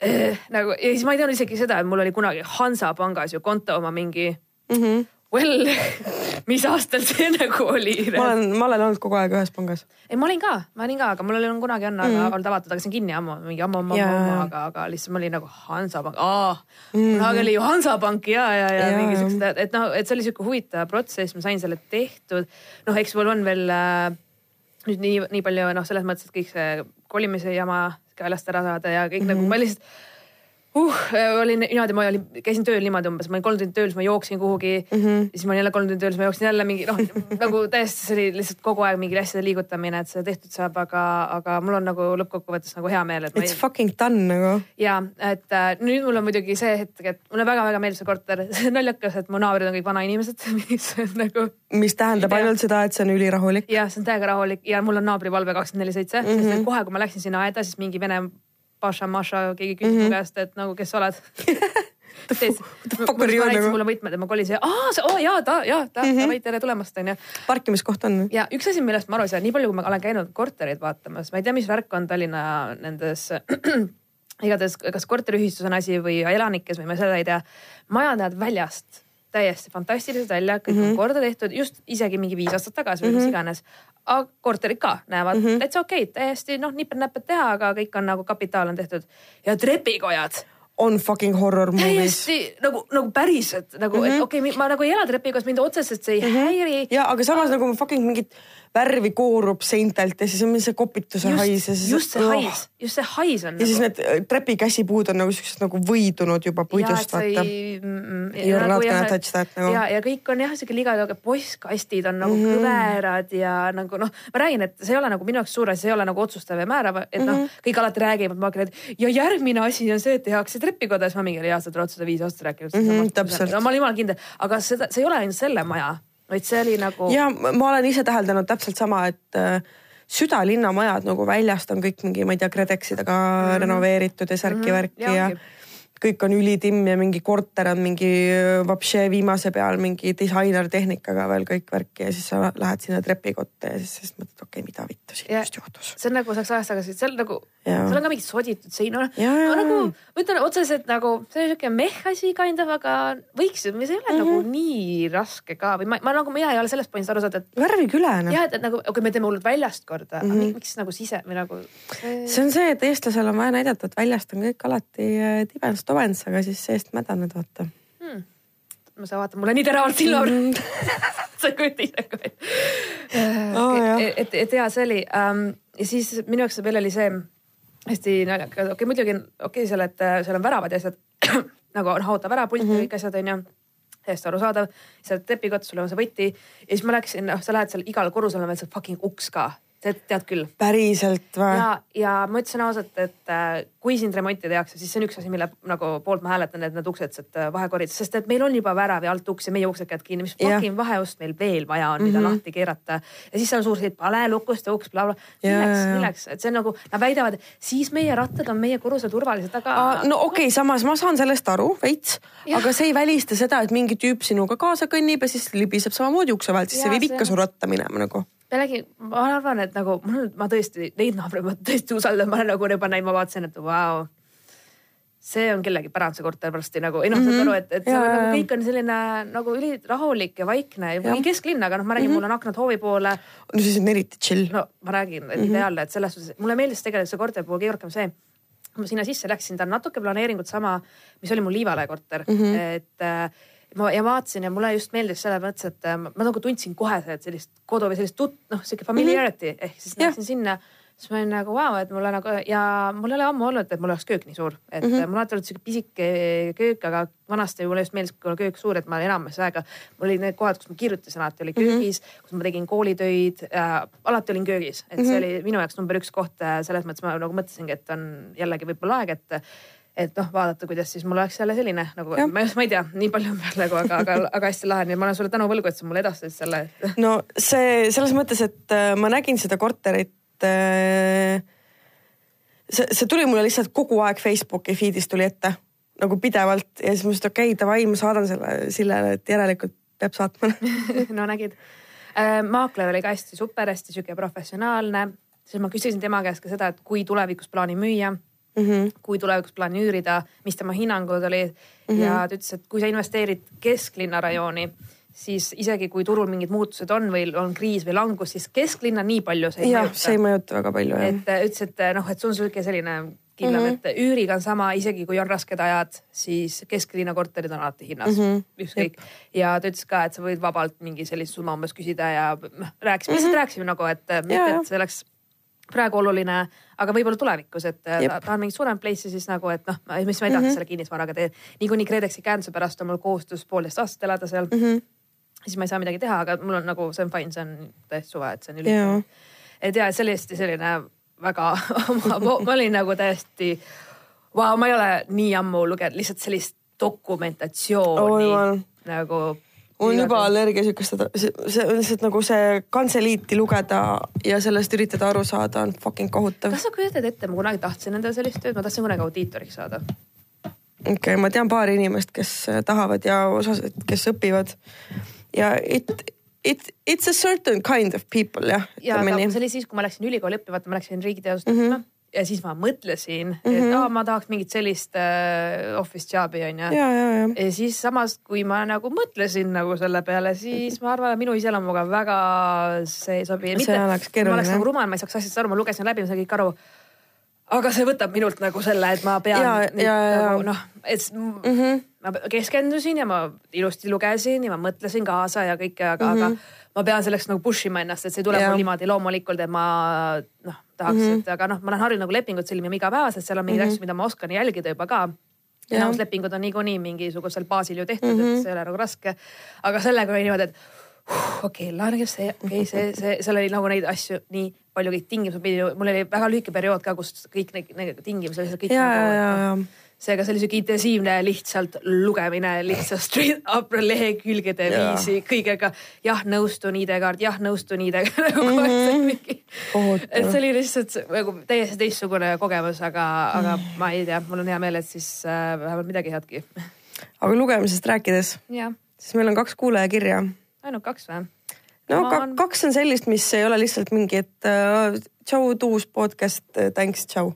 eh, nagu ja siis ma ei teadnud isegi seda, et mul oli kunagi Hansapangas ju konto oma mingi mm. -hmm. Well, mis aastal see nagu oli? ma olen, ma olen olnud kogu aeg ühes pangas. ei, ma olin ka, ma olin ka, aga mul oli kunagi on mm olnud avatud, aga see on kinni ammu, mingi ammu, ammu, ammu, aga, aga lihtsalt ma olin nagu Hansapank, aa mm, kunagi oli ju Hansapank ja, ja, ja, ja mingi siuksed, et noh, et see oli siuke huvitav protsess, ma sain selle tehtud. noh, eks mul on veel äh, nüüd nii, nii palju noh, selles mõttes, et kõik see kolimise jama käelast ära saada ja kõik mm -hmm. nagu ma lihtsalt uh, olin niimoodi, ma olin, käisin tööl niimoodi umbes, ma olin kolm tundi tööl, siis ma jooksin kuhugi mm. -hmm. siis ma olin jälle kolm tundi tööl, siis ma jooksin jälle mingi noh, nagu täiesti see oli lihtsalt kogu aeg mingi asjade liigutamine, et see tehtud saab, aga, aga mul on nagu lõppkokkuvõttes nagu hea meel, et. It's ei... fucking done nagu. ja, et äh, nüüd mul on muidugi see hetk, et mulle väga-väga meeldib see korter, see on naljakas, et mu naabrid on kõik vanainimesed, mis nagu. mis tähendab ja, ainult seda, et see on ülirahulik. jah, see on täiega rahulik ja mul on naabrivalve kakskümmend neli seitse, sest et mhm. kohe, kui ma läksin sinna aeda, siis mingi vene Paša, Maša, keegi küsis mm -hmm. mu käest, et nagu, kes sa oled ma rääkisin mulle võtmed ja ma kolisin, aa, see, oo jaa, ta, jaa, ta mm, -hmm. tere tulemast, onju. parkimiskoht on. ja üks asi, millest ma aru ei saa, nii palju, kui ma olen käinud kortereid vaatamas, ma ei tea, mis värk on Tallinna nendes igatahes, kas korteriühistus on asi või elanikes või ma seda ei tea. majad näevad väljast täiesti fantastilised välja, kõik mm -hmm. on mhm. korda tehtud just isegi mingi viis aastat tagasi või mm -hmm. mis mhm. iganes. aga korterid ka näevad mm -hmm. täitsa okei okay,, täiesti noh, nipet-näpet teha, aga kõik on nagu kapitaal on tehtud ja trepikojad on fucking horror movies. täiesti nagu, nagu päriselt nagu mm, -hmm. et okei okay,, ma nagu ei ela trepikojas, mind otseselt see ei mm -hmm. häiri. ja aga samas nagu fucking mingid värvi koorub seintelt ja siis on see kopituse just, hais ja siis. just see oh. hais, just see hais on. ja nagu... siis need äh, trepikäsipuud on nagu siuksed nagu võidunud juba puidust vaata. You are not gonna touch that nagu. ja, ja kõik on jah siuke liga, aga postkastid on nagu mm -hmm. kõverad ja nagu noh, ma räägin, et see ei ole nagu minu jaoks suur asi, see ei ole nagu otsustav ja määrav, et noh mm -hmm., kõik alati räägivad, ma hakkan, et ja järgmine asi on see, et tehakse trepikoda, siis ma mingi, jaa, sa oled seda viis aastat rääkinud mm. -hmm, täpselt. no ma olen jumala kindel, aga seda, see ei ole ainult selle maja vaid see oli nagu. ja ma olen ise täheldanud täpselt sama, et äh, südalinna majad nagu väljast on kõik mingi, ma ei tea, KredExidega mm -hmm. renoveeritud ja särki-värki mm -hmm. ja, ja kõik on ülitimm ja mingi korter on mingi vapše viimase peal mingi disainertehnikaga veel kõik värk ja siis sa lähed sinna trepikotta ja siis, siis mõtled, okei okay,, mida vittu siin just juhtus. see on nagu saaks ajast tagasi, seal nagu, seal on ka mingid soditud sein, no nagu ma ütlen otseselt nagu see on siuke meh asi kind of, aga võiks, see ei ole mm -hmm. nagu nii raske ka või ma, ma nagu mina ei ole sellest pointist aru saanud, et. värvikülene. jah, et nagu okei okay,, me teeme hullult väljast korda mm, -hmm. miks nagu sise või nagu see.... on see, et eestlasel on vaja näidata, et väljast on kõik alati äh, tibedast Ovens, aga siis seest mädaned, vaata hmm.. ma saan vaadata, mul on nii teravalt silmad mm. sa ei kujuta ise ka oh,. et, et, et ja see oli um, ja siis minu jaoks veel oli see hästi naljakas, okei okay, muidugi okei okay, seal, et äh, seal on väravad ja asjad nagu on auto värapult ja mm -hmm. kõik asjad onju täiesti arusaadav. sa oled trepikots, sul on see võti ja siis ma läksin, noh, sa lähed seal igal korrusel on veel see fucking uks ka tead, tead küll. päriselt või? ja, ja ma ütlesin ausalt, et äh, kui sind remonti tehakse, siis see on üks asi, mille nagu poolt ma hääletan, et need uksed sealt äh, vahekoridoris, sest et meil on juba värav ja alt uks ja meie uksed käivad kinni, mis fucking vaheust meil veel vaja on, mida mm -hmm. lahti keerata. ja siis on suur siit pane lukust uks bla,, blablabla. milleks, milleks, et see on nagu, nad väidavad, siis meie rattad on meie korrusel turvalised, aga. no okei okay,, samas ma saan sellest aru veits, aga see ei välista seda, et mingi tüüp sinuga kaasa kõnnib ja siis libiseb samamoodi ukse vahelt, siis ja, see viib ikka see... su ratta minema nagu pealegi ma arvan, et nagu mul, ma tõesti neid naabreid ma tõesti usaldan, ma olen nagu juba näinud, ma vaatasin, et vau wow, see on kellegi pärand, see korter varsti nagu, ei noh mm -hmm., saad aru, et, et ja, seal, nagu kõik on selline nagu ülirahulik ja vaikne ja, ja. kesklinn, aga noh, ma räägin mm, -hmm. mul on aknad hoovi poole. no siis on eriti chill. no ma räägin, et mm -hmm. ideaalne, et selles suhtes, mulle meeldis tegelikult see korteri puhul kõige rohkem see ma sinna sisse läksin, ta on natuke planeeringut sama, mis oli mul Liivalaia korter mm, -hmm. et äh, ma ja vaatasin ja mulle just meeldis selles mõttes, et ma, ma nagu tundsin kohe sellist kodu või sellist tut-, noh, sihuke familiarity mm -hmm. ehk siis läksin sinna siis ma olin nagu vau wow,, et mulle nagu ja mul ei ole ammu olnud, et mul oleks köök nii suur, et mm -hmm. mul alati olnud sihuke pisike köök, aga vanasti mulle just meeldis, kui on köök suur, et ma enamus aega, mul olid need kohad, kus ma kirjutasin alati oli mhm. köögis mm, -hmm. kus ma tegin koolitöid äh,. alati olin köögis, et mm -hmm. see mhm. oli minu jaoks number üks koht äh, selles mõttes ma nagu mõtlesingi, et on jällegi võib-olla aeg, et et noh, vaadata, kuidas siis mul oleks jälle selline nagu, ma ma ei tea, nii palju on praegu, aga, aga, aga hästi lahe, nii et ma olen sulle tänu võlgu, et sa mulle edastasid selle. No see selles mõttes, et äh, ma nägin seda korterit et äh, see, see tuli mulle lihtsalt kogu aeg Facebooki feed'is tuli ette nagu pidevalt ja siis ma mõtlesin, et okei okay,, davai, ma saadan selle Sillele, et järelikult peab saatma. No nägid. Äh,. maakler oli ka hästi super, hästi sihuke professionaalne, siis ma küsisin tema käest ka seda, et kui tulevikus plaanin müüa mm, -hmm. kui tulevikus plaanin üürida, mis tema hinnangud olid mm -hmm. ja ta ütles, et kui sa investeerid kesklinna rajooni siis isegi kui turul mingid muutused on või on kriis või langus, siis kesklinna nii palju see ei ja, mõjuta. see ei mõjuta väga palju jah. et äh, ütles, et äh, noh, et see on sihuke selline kindlam mm, -hmm. et üüriga on sama, isegi kui on rasked ajad, siis kesklinna korterid on alati hinnas mm, -hmm. ükskõik. ja ta ütles ka, et sa võid vabalt mingi sellist summa umbes küsida ja noh, rääkisime mm, -hmm. lihtsalt rääkisime nagu, et äh, mitte, et see oleks praegu oluline, aga võib-olla tulevikus, et ta, tahan mingit suuremat place'i siis nagu, et noh, mis ma ei tahtnud mm -hmm. selle kinnisvaraga teha. niikuinii KredExi käenduse pärast on mul kohustus poolteist aastat elada seal mm. -hmm siis ma ei saa midagi teha, aga mul on nagu, see on fine, see on täiesti suva, et see on üliline. et ja, see oli hästi selline väga ma, olin nagu täiesti, vau, ma ei ole nii ammu lugenud lihtsalt sellist dokumentatsiooni oh, nagu. On juba allergia sihukest, see, see on lihtsalt nagu see kantseliiti lugeda ja sellest üritada aru saada on fucking kohutav. kas sa kujutad ette, ma kunagi tahtsin endale sellist tööd, ma tahtsin kunagi audiitoriks saada okei okay,, ma tean paari inimest, kes tahavad ja osased, kes õpivad ja it, it, it's a certain kind of people jah. ja, aga see oli siis, kui ma läksin ülikooli õppima, vaata ma läksin riigiteadust õppima mm -hmm. Ja siis ma mõtlesin mm, -hmm. et aa, ma tahaks mingit sellist äh, office job'i onju. Ja, ja, ja. ja siis samas, kui ma nagu mõtlesin nagu selle peale, siis ma arvan, et minu iseloomuga väga see ei sobi. see oleks keeruline. ma oleks nagu rumal, ma ei saaks asjast aru, ma lugesin läbi, ma sain kõik aru aga see võtab minult nagu selle, et ma pean ja, ja, nagu noh, et mm -hmm. ma keskendusin ja ma ilusti lugesin ja ma mõtlesin kaasa ja kõike, aga mm, -hmm. aga mhm. Ma pean selleks nagu push ima ennast, et see ei tule mul niimoodi loomulikult, et ma noh, tahaks mm, -hmm. et aga noh, ma olen harjunud nagu lepingut sõlmima igapäevaselt, seal on mingeid mm -hmm. asju, mida ma oskan jälgida juba ka enamuslepingud on niikuinii mingisugusel baasil ju tehtud mm, -hmm. et see ei ole nagu raske. aga sellega oli niimoodi, et okei okay,, laenage see, okei okay,, see, see, seal oli nagu neid asju nii palju, kõik tingimused pidi, mul oli väga lühike periood ka, kus kõik need, need tingimused lihtsalt kõik. ja nagu,, ja, ja seega see oli sihuke intensiivne lihtsalt lugemine lihtsalt straight up lehekülgede viisi kõigega. jah, nõustun ID-kaart, jah, nõustun ID-ga nagu aeg see mingi. et see oli lihtsalt nagu täiesti teistsugune kogemus, aga, aga ma ei tea, mul on hea meel, et siis äh, vähemalt midagi headki. aga lugemisest rääkides, siis meil on kaks kuulajakirja ainult kaks või? no ka, on... kaks on sellist, mis ei ole lihtsalt mingi, et uh, tšau, uus podcast, äh, thanks, tšau.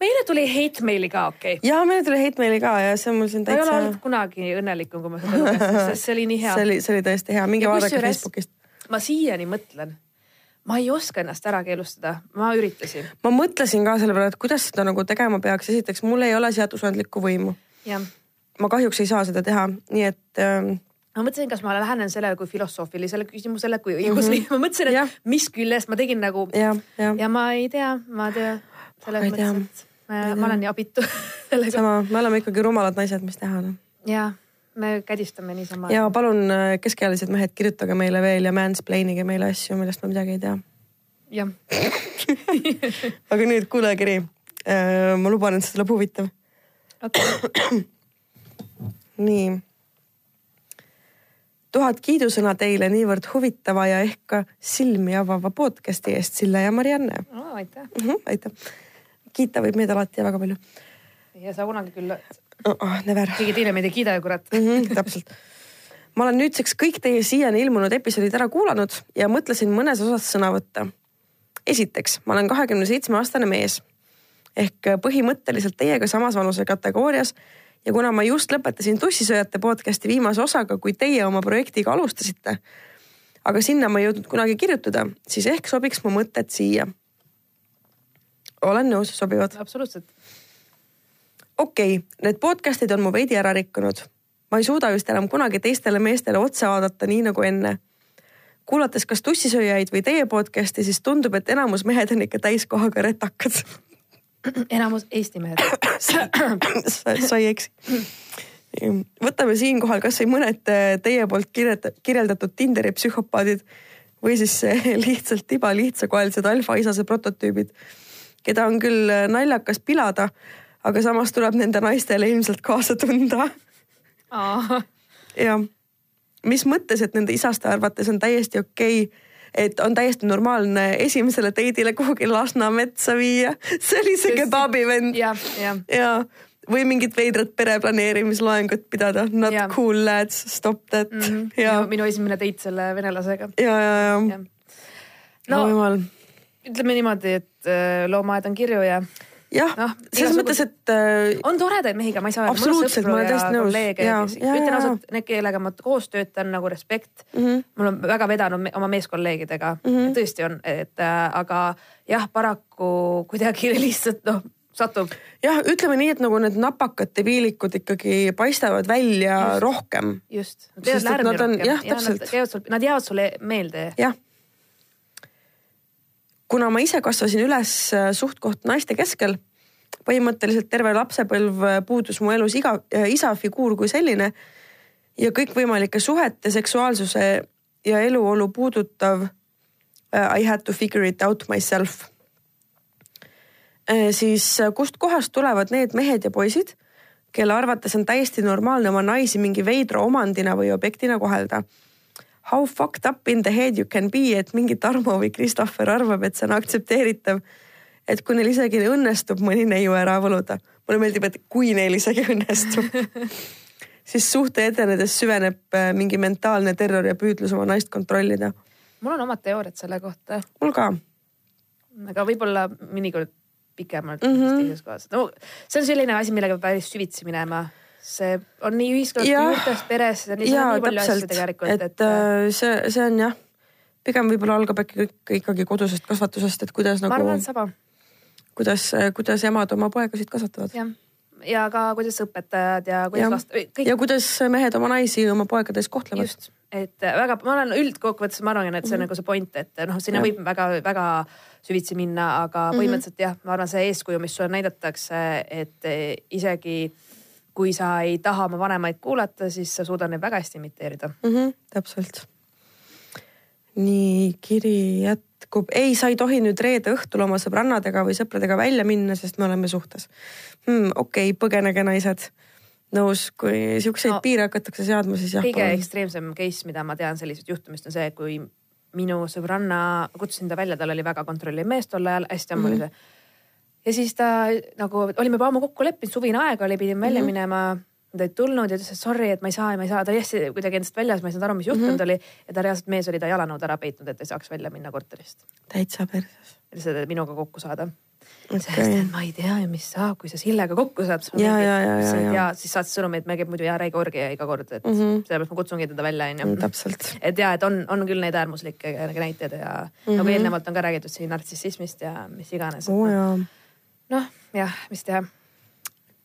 Meile tuli hate maili ka, okei okay.. ja meile tuli hate maili ka ja see on mul siin täitsa. ma ei ole olnud kunagi õnnelikum, kui ma seda lugesin, sest see oli nii hea. see oli, see oli tõesti hea, minge vaadake Facebookist. ma siiani mõtlen ma ei oska ennast ära keelustada, ma üritasin. ma mõtlesin ka selle peale, et kuidas seda nagu tegema peaks, esiteks mul ei ole seadusandlikku võimu. ma kahjuks ei saa seda teha, nii et ähm, ma mõtlesin, kas ma lähenen sellele kui filosoofilisele küsimusele, kui õiguslik mm, -hmm. ma mõtlesin, et ja. mis küljest ma tegin nagu ja, ja. ja ma ei tea, ma tea, selles mõttes, et ma, ma olen nii abitu sama, me oleme ikkagi rumalad naised, mis teha noh. ja, me kädistame niisama. ja palun äh, keskealised mehed, kirjutage meile veel ja mansplainige meile asju, millest me midagi ei tea. jah aga nüüd kuulajakiri. Äh, ma luban, et see tuleb huvitav okay. nii tuhat kiidusõna teile niivõrd huvitava ja ehk ka silmi avava podcast'i eest, Sille ja Marianne oh,. aitäh. -hmm, aitäh. Kiita võib meid alati ja väga palju. ja sa kunagi küll oh,. Oh, never. keegi teine meid ei kiida ju kurat mm. -hmm, täpselt. ma olen nüüdseks kõik teie siiani ilmunud episoodid ära kuulanud ja mõtlesin mõnes osas sõna võtta. esiteks, ma olen kahekümne seitsme aastane mees ehk põhimõtteliselt teiega samas vanuse kategoorias ja kuna ma just lõpetasin Tussisööjate podcast'i viimase osaga, kui teie oma projektiga alustasite, aga sinna ma ei jõudnud kunagi kirjutada, siis ehk sobiks mu mõtted siia. Olen nõus, sobivad. absoluutselt. okei okay,, need podcast'id on mu veidi ära rikkunud. ma ei suuda vist enam kunagi teistele meestele otsa vaadata, nii nagu enne. kuulates kas tussisööjaid või teie podcast'i, siis tundub, et enamus mehed on ikka täiskohaga retakad enamus Eesti mehed sa, sa ei eksi. võtame siinkohal kasvõi mõned teie poolt kirjeldatud Tinderi psühhopaadid või siis lihtsalt tibalihtsakoelised alfaisase prototüübid, keda on küll naljakas pilada, aga samas tuleb nende naistele ilmselt kaasa tunda. jah, mis mõttes, et nende isaste arvates on täiesti okei okay et on täiesti normaalne esimesele teidile kuhugi Lasna metsa viia. see oli see kebabivend. ja, ja. ja või mingit veidrat pereplaneerimisloengut pidada. Not ja. cool lads, stop that mm. -hmm. Ja. Minu, esimene date selle venelasega. ja, ja, ja, ja.. no, no ütleme niimoodi, et äh, loomaaed on kirju ja jah no,, selles mõttes, et äh,. on toredaid mehi ka, ma ei saa öelda. absoluutselt, ma olen täiesti nõus. ütlen ausalt, need, kellega ma koos töötan nagu respekt mm. -hmm. mul on väga vedanud me, oma meeskolleegidega mm, -hmm. tõesti on, et äh, aga jah, paraku kuidagi lihtsalt noh satub. jah, ütleme nii, et nagu need napakad debiilikud ikkagi paistavad välja just, rohkem. just, nad teevad lärmi rohkem. jah, täpselt. Nad jäävad sulle meelde. jah kuna ma ise kasvasin üles äh, suht-koht naiste keskel, põhimõtteliselt terve lapsepõlv äh, puudus mu elus iga, äh, isa figuur kui selline ja kõikvõimalike suhete, seksuaalsuse ja eluolu puudutav I had to figure it out myself. siis kustkohast tulevad need mehed ja poisid, kelle arvates on täiesti normaalne oma naisi mingi veidra omandina või objektina kohelda how fucked up in the head you can be, et mingi Tarmo või Christopher arvab, et see on aktsepteeritav. et kui neil isegi õnnestub mõni neiu ära võluda, mulle meeldib, et kui neil isegi õnnestub siis suhte edenedes süveneb äh, mingi mentaalne terror ja püüdlus oma naist kontrollida. mul on omad teooriad selle kohta. mul ka. aga võib-olla mõnikord pikemalt mm -hmm. teises kohas. no see on selline asi, millega peab päris süvitsi minema see on nii ühiskonnas kui juurtes peres, nii, nii palju asju tegelikult. et, et äh, see, see on jah, pigem võib-olla algab äkki kõik ikkagi kodusest kasvatusest, et kuidas nagu. ma arvan, et sama. kuidas, kuidas emad oma poegasid kasvatavad. jah, ja ka kuidas õpetajad ja kuidas last. Kõik... ja kuidas mehed oma naisi oma poegades kohtlevad. just, et väga, ma olen üldkokkuvõttes, ma arvan, et see on mm -hmm. nagu see point, et noh, sinna ja. võib väga-väga süvitsi minna, aga mhm. põhimõtteliselt mm -hmm. jah, ma arvan, see eeskuju, mis sulle näidatakse, et isegi kui sa ei taha oma vanemaid kuulata, siis sa suudad neid väga hästi imiteerida mm. -hmm, täpselt. nii, kiri jätkub. ei, sa ei tohi nüüd reede õhtul oma sõbrannadega või sõpradega välja minna, sest me oleme suhtes hmm,. okei okay,, põgenege naised nõus, kui siukseid no, piire hakatakse seadma, siis jah. kõige ekstreemsem case, mida ma tean sellisest juhtumist on see, kui minu sõbranna, kutsusin ta välja, tal oli väga kontrolliv mees tol ajal, hästi ammu oli mm -hmm. see ja siis ta nagu olime juba ammu kokku leppinud, suvine aeg oli, pidime välja mm -hmm. minema. ta ei tulnud ja ütles, et sorry, et ma ei saa, ma ei saa, ta oli hästi kuidagi endast väljas, ma ei saanud aru, mis juhtunud mm -hmm. oli. ja ta reaalselt mees oli ta jalanõud ära peitnud, et ei saaks välja minna korterist. täitsa perses. lihtsalt minuga kokku saada okay.. sest et ma ei tea ju, mis saab, kui sa Sillega kokku saad. ja, ja, ja, ja, ja siis saatis sõnumi, et me käib muidu jää räige orgi iga kord, et mm -hmm. sellepärast ma kutsungi teda välja, onju. Mm, täpselt. et ja, et on, on küll neid äärmuslikke näiteid ja mm -hmm. nagu eelnevalt on ka räägitud siin nartsissismist ja mis iganes. oo oh, jaa noh, jah, mis teha.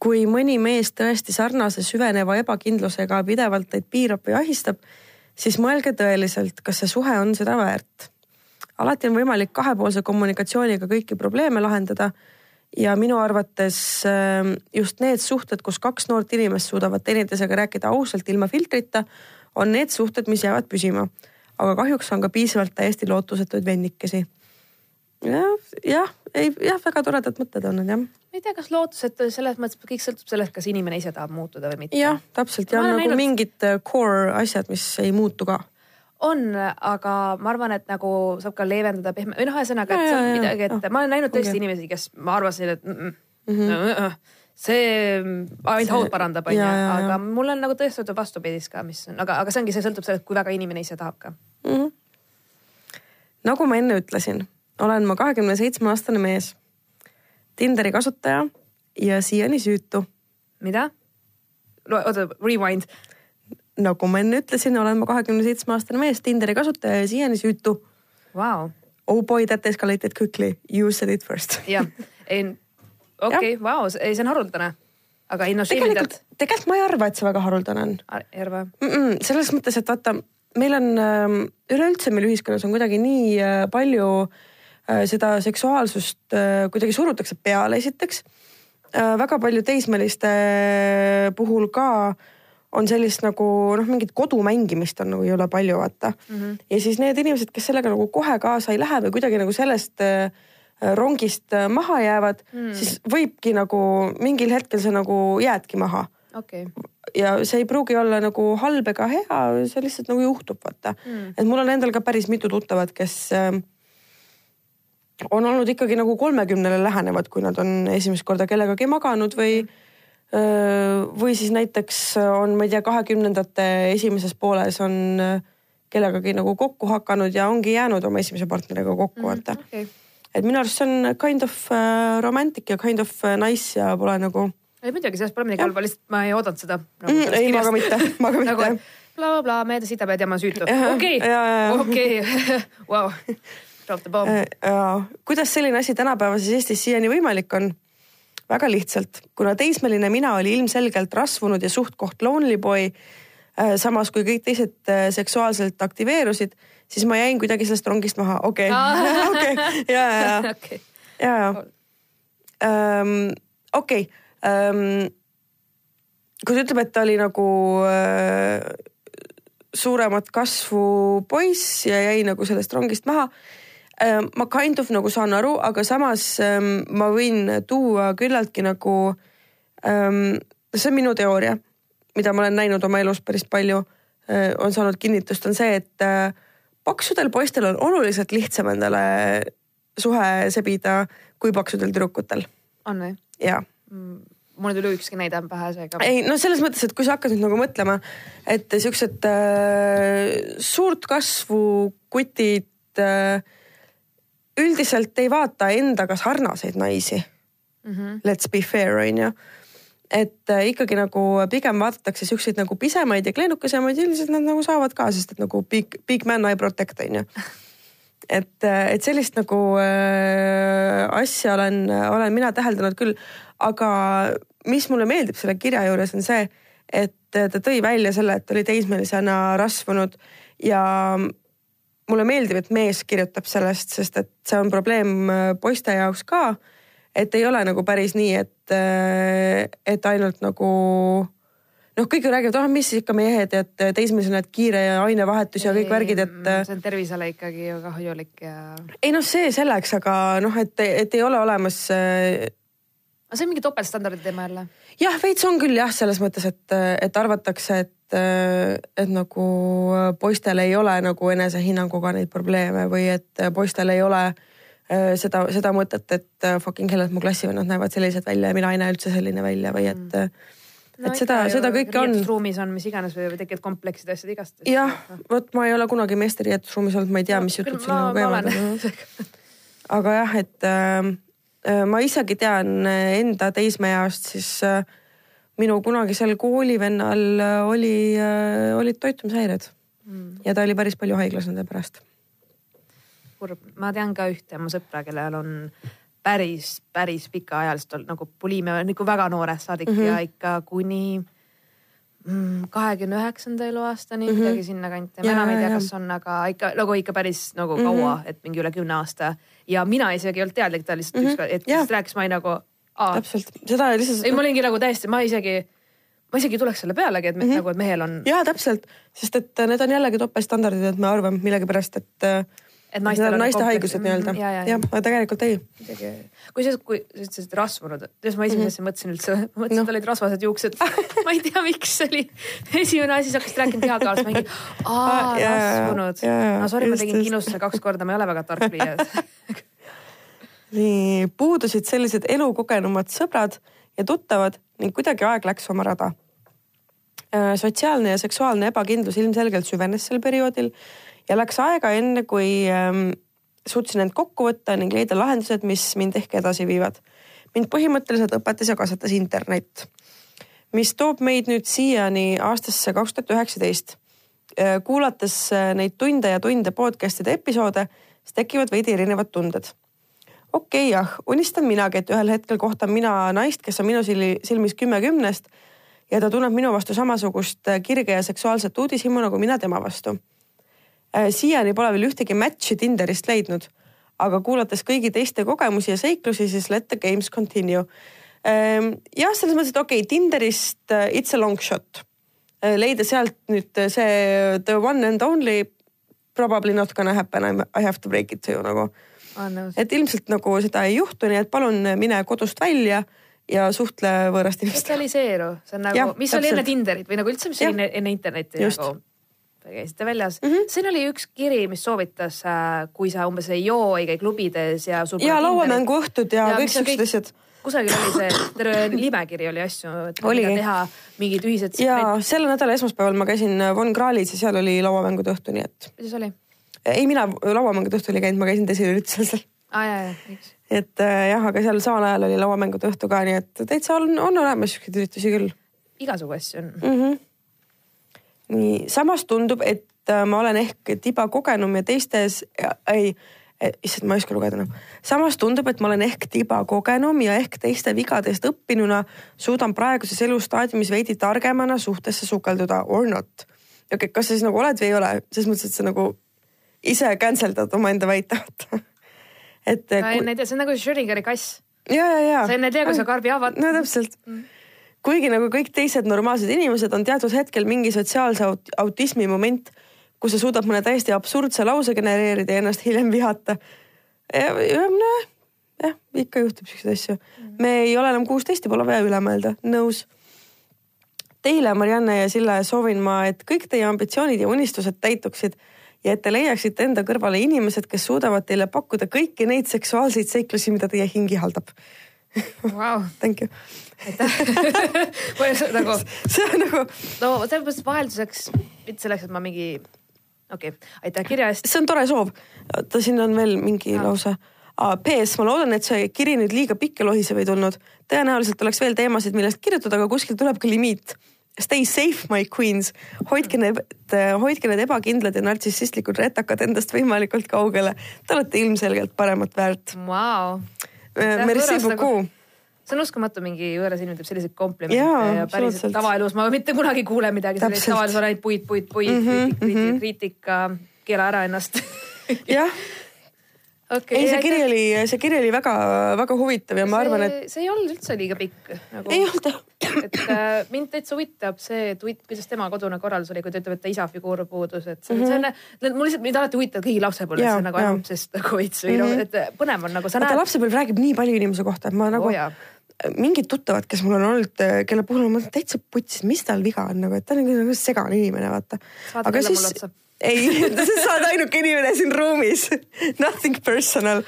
kui mõni mees tõesti sarnase süveneva ebakindlusega pidevalt teid piirab või ahistab, siis mõelge tõeliselt, kas see suhe on seda väärt. alati on võimalik kahepoolse kommunikatsiooniga kõiki probleeme lahendada ja minu arvates ähm, just need suhted, kus kaks noort inimest suudavad teineteisega rääkida ausalt ilma filtrita, on need suhted, mis jäävad püsima. aga kahjuks on ka piisavalt täiesti lootusetuid vennikesi jah, jah, ei jah, väga toredad mõtted on need jah. ma ei tea, kas lootusetu selles mõttes, kõik sõltub sellest, kas inimene ise tahab muutuda või mitte. jah, täpselt ja nagu näinud... mingid äh, core asjad, mis ei muutu ka. on, aga ma arvan, et nagu saab ka leevendada pehme või noh, ühesõnaga, et see on midagi, et ja, ma olen näinud tõesti okay. inimesi, kes ma arvasin, et mm -mm, mm -hmm. see ainult haud parandab, onju, aga mul on nagu tõestatud vastupidist ka, mis on, aga, aga see ongi, see sõltub sellest, kui väga inimene ise tahab ka. mm. -hmm. nagu ma enne ütlesin, olen ma kahekümne seitsme aastane mees, Tinderi kasutaja ja siiani süütu. mida? oota, rewind. nagu ma enne ütlesin, olen ma kahekümne seitsme aastane mees, Tinderi kasutaja ja siiani süütu. Vau, Oh boy, that escalated quickly, you said it first. jah, ei, okei vau, ei, see on haruldane. aga ei no, tegelikult, tegelikult ma ei arva, et see väga haruldane on ei arva. mm. -mm, selles mõttes, et vaata, meil on ähm, üleüldse meil ühiskonnas on kuidagi nii äh, palju äh, seda seksuaalsust äh, kuidagi surutakse peale, esiteks äh,. väga palju teismeliste puhul ka on sellist nagu noh, mingit kodumängimist on nagu jõle palju, vaata mm. -hmm. ja siis need inimesed, kes sellega nagu kohe kaasa ei lähe või kuidagi nagu sellest äh, rongist äh, maha jäävad mm., siis võibki nagu mingil hetkel sa nagu jäädki maha okay., ja see ei pruugi olla nagu halb ega hea, see lihtsalt nagu juhtub, vaata mm.. et mul on endal ka päris mitu tuttavat, kes äh, on olnud ikkagi nagu kolmekümnele lähenevad, kui nad on esimest korda kellegagi maganud või või siis näiteks on, ma ei tea, kahekümnendate esimeses pooles on kellegagi nagu kokku hakanud ja ongi jäänud oma esimese partneriga kokku, vaata mm. okei. et minu arust see on kind of romantic ja kind of nice ja pole nagu ei muidugi, sellest pole midagi halba, lihtsalt ma ei oodanud seda nagu mm,. ei, ma ka mitte, ma ka mitte nagu blablabla, meelde sitapead ja ma olen süütu. Okei, okei, vau, drop the bomb. Äh, jaa. kuidas selline asi tänapäevases Eestis siiani võimalik on? väga lihtsalt, kuna teismeline mina oli ilmselgelt rasvunud ja suht-koht lonely boy, samas kui kõik teised äh, seksuaalselt aktiveerusid, siis ma jäin kuidagi sellest rongist maha, okei, Aa. okei, ja, ja, ja, ja, ja. okei, kui ta ütleb, et ta oli nagu äh, suuremat kasvu poiss ja jäi nagu sellest rongist maha. Ma kind of nagu saan aru, aga samas ähm, ma võin tuua küllaltki nagu ähm,, see on minu teooria, mida ma olen näinud oma elus päris palju on saanud kinnitust, on see, et äh, paksudel poistel on oluliselt lihtsam endale suhe sebida kui paksudel tüdrukutel on või? ja mul ei tule ükski näide pähe seega. ei no selles mõttes, et kui sa hakkad nüüd nagu mõtlema, et siuksed äh, suurt kasvu kutid äh, üldiselt ei vaata endaga sarnaseid naisi mm. -hmm. Let's be fair on ju. et äh, ikkagi nagu pigem vaadatakse siukseid nagu pisemaid ja kleenukesemaid, üldiselt nad nagu saavad ka, sest et nagu big, big man I protect on ju et, et sellist nagu äh, asja olen, olen mina täheldanud küll, aga mis mulle meeldib selle kirja juures on see, et ta tõi välja selle, et oli teismelisena rasvunud ja mulle meeldib, et mees kirjutab sellest, sest et see on probleem äh, poiste jaoks ka. et ei ole nagu päris nii, et, et ainult nagu noh, kõik ju räägivad, ah mis ikka mehed, et teismelisena, et kiire ainevahetus ja kõik värgid, et see on tervisele ikkagi ju kahjulik ja. ei noh, see selleks, aga noh, et, et ei ole olemas aga see on mingi topeltstandardi teema jälle. jah, veits on küll jah, selles mõttes, et, et arvatakse, et, et nagu poistel ei ole nagu enesehinnanguga neid probleeme või et poistel ei ole äh, seda, seda mõtet, et fucking hell, et mu klassivennad näevad sellised välja ja mina ei näe üldse selline välja või et mm., et seda, seda kõike on. ruumis on mis iganes või tekivad kompleksid, asjad igast. jah, vot ma ei ole kunagi meeste riietusruumis olnud, ma ei tea, mis jutud seal nagu käivad. aga jah, et äh, ma isegi tean äh, enda teismeeast, siis äh, minu kunagisel koolivennal äh, oli äh,, olid toitumishäired mm. ja ta oli päris palju haiglas nende pärast. kurb, ma tean ka ühte oma sõpra, kellel on päris, päris pikaajalist olnud nagu bulimia nagu väga noorest saadik mm -hmm. ja ikka kuni mm, kahekümne üheksanda eluaastani mm, -hmm. midagi sinnakanti. ma enam ei tea, kas on, aga ikka nagu ikka päris nagu kaua mm, -hmm. et mingi üle kümne aasta ja mina isegi ei olnud teadlik, ta lihtsalt mm -hmm. ükskord, et lihtsalt rääkis, ma olin nagu. täpselt, seda lihtsalt. ei, ma olingi nagu täiesti, ma isegi, ma isegi tuleks selle pealegi, et mm -hmm. nagu, et mehel on, ja täpselt, sest et äh, need on jällegi topeltstandardid, et me arvame millegipärast, et. Et naistel on naiste haigused nii-öelda Mhm, jaa, jah aga tegelikult ei. kusjuures, kui sa ütlesid rasvunud, tead ma esimese asja mõtlesin üldse, mõtlesin, Mhm. Noh. et olid rasvased juuksed. ma ei tea, miks see oli esimene asi, sa hakkasid rääkima kehakaalust, ma mingi, aa jaa, rasvunud no sorry, ma tegin just. kindlustuse kaks korda, ma ei ole väga tark pliias. nii puudusid sellised elukogenumad sõbrad ja tuttavad ning kuidagi aeg läks oma rada. Äh, sotsiaalne ja seksuaalne ebakindlus ilmselgelt süvenes sel perioodil ja läks aega enne, kui ähm, suutsin end kokku võtta ning leida lahendused, mis mind ehk edasi viivad. mind põhimõtteliselt õpetas ja kasvatas internet, mis toob meid nüüd siiani aastasse kaks tuhat üheksateist. Äh, kuulates äh, neid tunde ja tunde podcast'ide episoode, siis tekivad veidi erinevad tunded. okei okay,, jah, unistan minagi, et ühel hetkel kohtan mina naist, kes on minu silmis kümme kümnest ja ta tunneb minu vastu samasugust äh, kirge ja seksuaalset uudishimu nagu mina tema vastu siiani pole veel ühtegi match'i Tinderist leidnud, aga kuulates kõigi teiste kogemusi ja seiklusi, siis let the games continue. Ähm, jah, selles mõttes, et okei okay,, Tinderist äh, it's a long shot. Äh, leida sealt nüüd see the one and only probably not gonna happen, I have to break it to you nagu. et ilmselt nagu seda ei juhtu, nii et palun mine kodust välja ja suhtle võõraste inimestega. sotsialiseeru, see on nagu, mis täpselt. oli enne Tinderit või nagu üldse, mis ja. oli enne internetti Just. nagu käisite väljas mm. -hmm. siin oli üks kiri, mis soovitas, äh, kui sa umbes ei joo, ei käi klubides ja. ja lauamänguõhtud ja, ja kõik siuksed asjad kusagil oli see terve nimekiri oli asju, et oli. teha mingid ühised. ja selle nädala esmaspäeval ma käisin Von Krahlis ja seal oli lauamängude õhtu, nii et. kuidas oli? ei, mina lauamängude õhtul ei käinud, ma käisin teisel üritusel seal. aa ja, ja, et äh, jah, aga seal samal ajal oli lauamängude õhtu ka, nii et täitsa on, on olemas siukseid üritusi küll. igasugu asju on mm. -hmm nii, samas tundub, et äh, ma olen ehk tiba kogenum ja teistes, ei, issand, ma ei oska lugeda enam no.. samas tundub, et ma olen ehk tiba kogenum ja ehk teiste vigadest õppinuna suudan praeguses elustaadiumis veidi targemana suhtesse sukelduda or not. okei okay,, kas sa siis nagu oled või ei ole, selles mõttes, et sa nagu ise cancel dad omaenda väite et. enne ei tea, see on nagu Schrödingeri kass. ja, ja, ja. sa enne ei tea, kui sa karbi avad. no täpselt mm kuigi nagu kõik teised normaalsed inimesed on teatud hetkel mingi sotsiaalse aut autismi moment, kus sa suudad mõne täiesti absurdse lause genereerida ja ennast hiljem vihata. nojah, jah, ikka juhtub siukseid asju. me ei ole enam kuusteist ja pole vaja üle mõelda, nõus. Teile, Marianne ja Sille, soovin ma, et kõik teie ambitsioonid ja unistused täituksid ja et te leiaksite enda kõrvale inimesed, kes suudavad teile pakkuda kõiki neid seksuaalseid seiklusi, mida teie hing ihaldab wow.. Thank you aitäh nagu. see on nagu. no sellepärast vahelduseks, mitte selleks, et ma mingi, okei okay., aitäh kirja eest. see on tore soov. oota, siin on veel mingi no. lause. PS, ma loodan, et see kiri nüüd liiga pikk ja lohisev ei tulnud. tõenäoliselt oleks veel teemasid, millest kirjutada, aga kuskil tuleb ka limiit. Stay safe, my queens. hoidke need, hoidke need ebakindlad ja nartsissistlikud retakad endast võimalikult kaugele. Te olete ilmselgelt paremat väärt wow.. Merci beaucoup see on uskumatu, mingi võõras inimene teeb selliseid komplimente ja, ja päriselt tavaelus ma mitte kunagi ei kuule midagi sellist, tavaliselt on ainult puid, puid, puid mm, -hmm, kriitika, kriitika, kriitika, keela ära ennast jah okay,. ei, see kiri oli, see kiri oli väga-väga huvitav ja ma see, arvan, et. see ei olnud üldse liiga pikk nagu,. ei olnud et äh, mind täitsa huvitab see, et kuidas tema kodune korraldus oli, kui ta ütleb, et ta isa figuur puudus, et see, mm -hmm. see on, mul lihtsalt mind alati huvitab kõigi lapsepõlves yeah, nagu ainult, sest nagu veits või mm -hmm. noh, et põnev on nagu sa näed. lapsepõlv räägib nii palju inimese kohta, et ma nagu oh, mingid tuttavad, kes mul on olnud, kelle puhul ma täitsa putsis, mis tal viga on nagu, et ta on nagu segane inimene, vaata. aga siis, ei, sa oled ainuke inimene siin ruumis Nothing personal.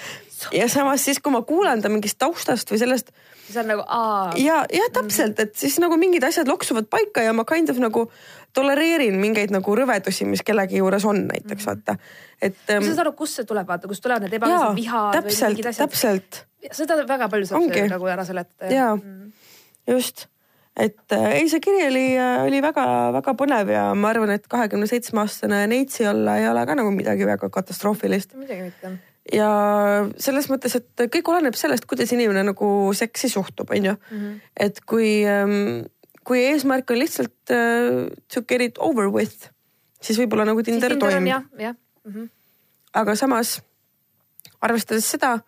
ja samas siis, kui ma kuulan ta mingist taustast või sellest. siis on nagu aa. ja, ja täpselt, et siis nagu mingid asjad loksuvad paika ja ma kind of nagu tolereerin mingeid nagu rõvedusi, mis kellegi juures on näiteks -hmm. vaata, et. sa saad aru, kust see tuleb, vaata, kust tulevad need ebakõlad vihad. täpselt, täpselt. Seda väga palju saab Ongi. nagu ära seletada. jaa mm., just et äh, ei, see kiri oli, äh, oli väga-väga põnev ja ma arvan, et kahekümne seitsme aastane neitsi olla ei ole ka nagu midagi väga katastroofilist. midagi mitte. ja selles mõttes, et kõik oleneb sellest, kuidas inimene nagu seksi suhtub, on ju. Mhm. et kui, ähm, kui eesmärk on lihtsalt uh, to get it over with, siis võib-olla nagu Tinder toimib. jah, jah mm -hmm.. aga samas arvestades seda,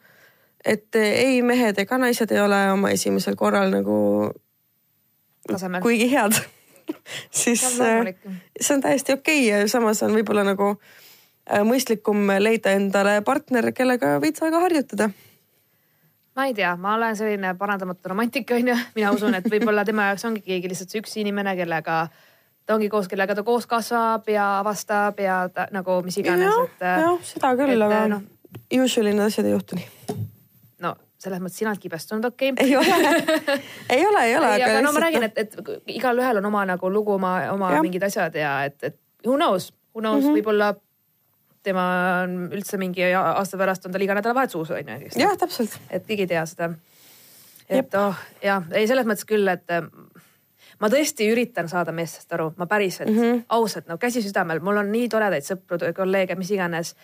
et ei mehed ega naised ei ole oma esimesel korral nagu tasemel. kuigi head siis äh, see on täiesti okei okay ja samas on võib-olla nagu äh, mõistlikum leida endale partner, kellega veits aega harjutada. ma ei tea, ma olen selline parandamatu romantik onju, mina usun, et võib-olla tema jaoks ongi keegi lihtsalt see üks inimene, kellega ta ongi koos, kellega ta koos kasvab ja avastab ja ta, nagu mis iganes. jah, seda küll, aga noh, usually need asjad ei juhtu nii. Selles mõttes sina oled kibestunud, okei okay.. ei ole, ei ole, ei ole. aga no ma räägin, et, et igalühel on oma nagu lugu, oma, oma ja. mingid asjad ja et, et who knows, who knows mm -hmm. võib-olla tema on üldse mingi aasta pärast on tal iga nädalavahetus uus on ju. jah, täpselt. et keegi ei tea seda. et Jep. oh jah, ei selles mõttes küll, et ma tõesti üritan saada meestest aru, ma päriselt mm, -hmm. ausalt, no käsi südamel, mul on nii toredaid sõpru, kolleege, mis iganes.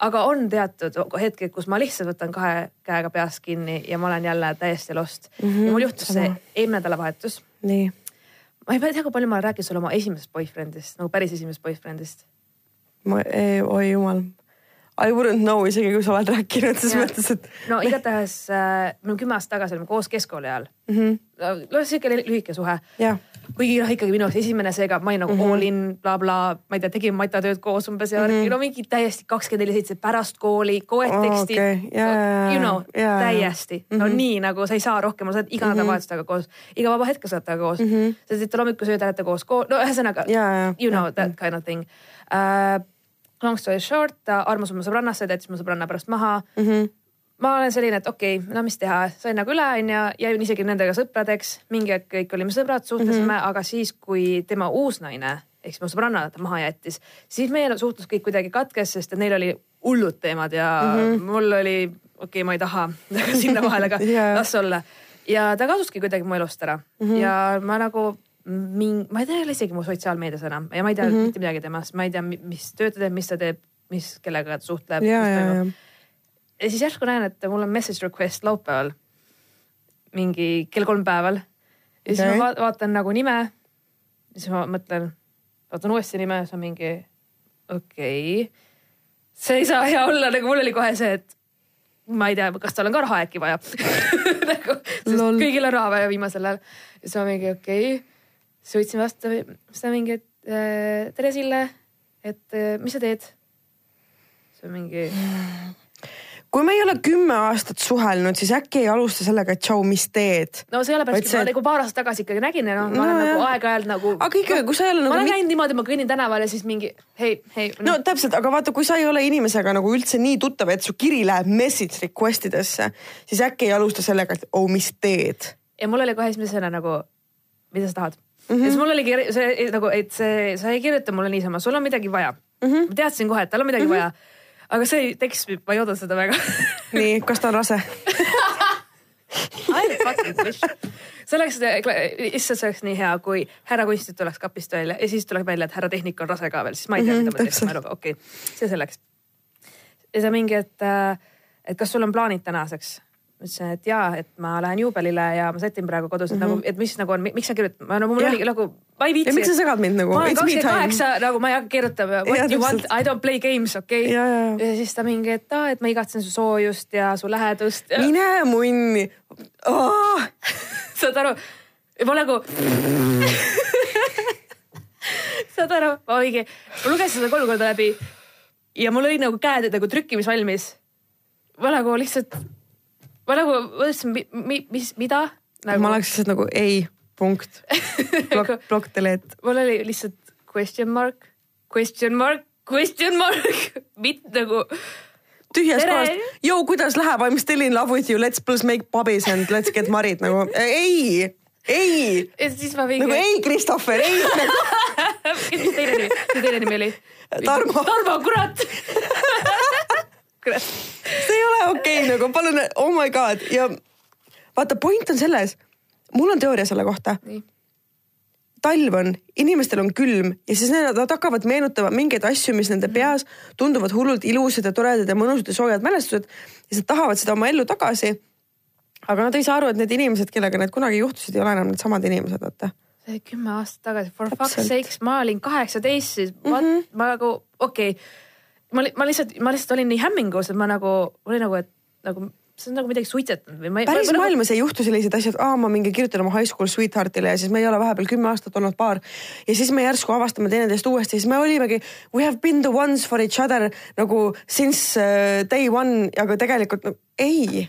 Aga on teatud hetked, kus ma lihtsalt võtan kahe käega peast kinni ja ma olen jälle täiesti lost mm. -hmm. ja mul juhtus Sama. see eelmine nädalavahetus. nii. ma ei tea, kui palju ma rääkinud sulle oma esimesest boyfriend'ist, nagu päris esimesest boyfriend'ist. ma, oi jumal I wouldn't know isegi kui sa oled rääkinud, selles mõttes, et. no igatahes äh, me kümme aastat tagasi olime koos keskkooli ajal mm. -hmm. no sihuke lühike suhe. Kuigi noh, ikkagi minu jaoks esimene, seega ma olin nagu mm -hmm. all in blablabla bla,, ma ei tea, tegime matatööd koos umbes ja mm -hmm. no mingi täiesti kakskümmend neli seitse pärast kooli, koed oh, tekstid okay. yeah,. You know yeah,, täiesti mm, -hmm. no mhm. nii nagu sa ei saa rohkem, sa oled iga nädalavahetus mhm. temaga koos, iga vaba hetk sa oled temaga koos mm. -hmm. sa teete hommikusööd, olete koos, no ühesõnaga yeah,, you know yeah, that kind of thing uh, long story short, ta armus oma sõbrannasse, ta jättis mu sõbranna pärast maha mm. -hmm. Ma olen selline, et okei okay,, no mis teha, sain nagu üle, onju, jäin isegi nendega sõpradeks, mingi hetk kõik olime sõbrad, suhtlesime mm, -hmm. aga siis, kui tema uus naine ehk siis mu sõbranna ta maha jättis, siis meie suhtlus kõik kuidagi katkes, sest et neil oli hullud teemad ja mm -hmm. mul oli, okei okay,, ma ei taha sinna vahele, aga yeah. las olla. ja ta kaduski kuidagi mu elust ära mm -hmm. ja ma nagu ming-, ma ei tea isegi mu sotsiaalmeedias enam ja ma ei tea mm -hmm. mitte midagi temast, ma ei tea, mis tööd ta teeb, mis ta teeb, mis, kellega ta suhtleb. ja, ja, ja. Ja siis järsku näen, et mul on message request laupäeval mingi kell kolm päeval. ja siis okay. ma vaatan nagu nime. siis ma mõtlen, vaatan uuesti nime, siis on mingi okei okay.. see ei saa hea olla, nagu mul oli kohe see, et ma ei tea, kas tal on ka raha äkki vaja nagu, kõigil on raha vaja viimasel ajal. siis ma mingi okei okay siis võtsin vastu seda mingi, et äh, tere Sille, et äh, mis sa teed? see on mingi. Kui me ei ole kümme aastat suhelnud, siis äkki ei alusta sellega, et tšau, mis teed? no sellepärast, et ma nagu paar aastat tagasi ikkagi nägin ja noh, ma no, olen nagu aeg-ajalt nagu. aga ikkagi, kui sa ei ole nagu. ma olen käinud niimoodi, ma kõnnin tänaval ja siis mingi hei, hei no.. no täpselt, aga vaata, kui sa ei ole inimesega nagu üldse nii tuttav, et su kiri läheb message request idesse, siis äkki ei alusta sellega, et oh, mis teed. ja mul oli kohe esimesena nagu, mida sa tahad mm. -hmm. ja siis mul oligi see nagu, et see, sa ei kirjuta mulle niisama, sul on midagi vaja mm. -hmm. ma teadsin kohe, et tal on midagi mm -hmm. vaja. Aga see tekst, ma ei oodanud seda väga. Nii, kas ta on rase? See oleks, issand, see oleks nii hea, kui härra kunstnik tuleks kapist välja ja siis tuleb välja, et härra tehnik on rase ka veel, siis ma ei tea -hmm, mida ma teeks, ma arvan, okei okay., see selleks. ja see mingi, et, äh, et kas sul on plaanid tänaseks ma ütlesin, et jaa, et ma lähen juubelile ja ma sätin praegu kodus mm, -hmm. nagu, et mis nagu on, miks sa kirjutad, no mul oligi nagu, ma ei viitsi. miks sa segad mind nagu? ma olen kakskümmend kaheksa, nagu ma ei hakka kirjutama, what ja, you want, I don't play games, okei okay?. Ja, ja siis ta mingi, et aa, et ma igatsen su soojust ja su lähedust ja.... mine munni oh! saad aru, ma nagu saad aru, ma mingi, ma lugesin seda kolm korda läbi ja mul olid nagu käed nagu trükkimisvalmis. ma nagu lihtsalt ma nagu mõtlesin, mi, mis, mida nagu.... ma oleks lihtsalt nagu ei, punkt. plokk, plokk, delete. mul oli lihtsalt question mark, question mark, question mark, mitte nagu tühjast kohast. Joo, kuidas läheb, I m still in love with you, let's please make puppies and let's get married nagu ei, ei. ja siis ma mingi. nagu ei, Christopher, ei mis teine nimi, mis teine nimi oli? Tarmo. Tarmo, kurat kurat. Okei okay, nagu palun, oh my god ja vaata, point on selles, mul on teooria selle kohta. talv on, inimestel on külm ja siis nad, nad hakkavad meenutama mingeid asju, mis nende peas tunduvad hullult ilusad ja toredad ja mõnusad ja soojad mälestused. ja siis nad tahavad seda oma ellu tagasi. aga nad ei saa aru, et need inimesed, kellega need kunagi juhtusid, ei ole enam needsamad inimesed, vaata see oli kümme aastat tagasi, for fuck's sakes, ma olin kaheksateist, siis mm -hmm. ma, ma nagu okei okay ma, ma lihtsalt, ma lihtsalt olin nii hämmingus, et ma nagu, oli nagu, et nagu see on nagu midagi suitsetanud või ma ei. päris ma, nagu maailmas nagu... ei juhtu selliseid asju, et aa, ma mingi kirjutan oma high school sweetheart'ile ja siis me ei ole vahepeal kümme aastat olnud paar. ja siis me järsku avastame teineteist uuesti, siis me olimegi we have been the ones for each other nagu since uh, day one, aga tegelikult no, ei.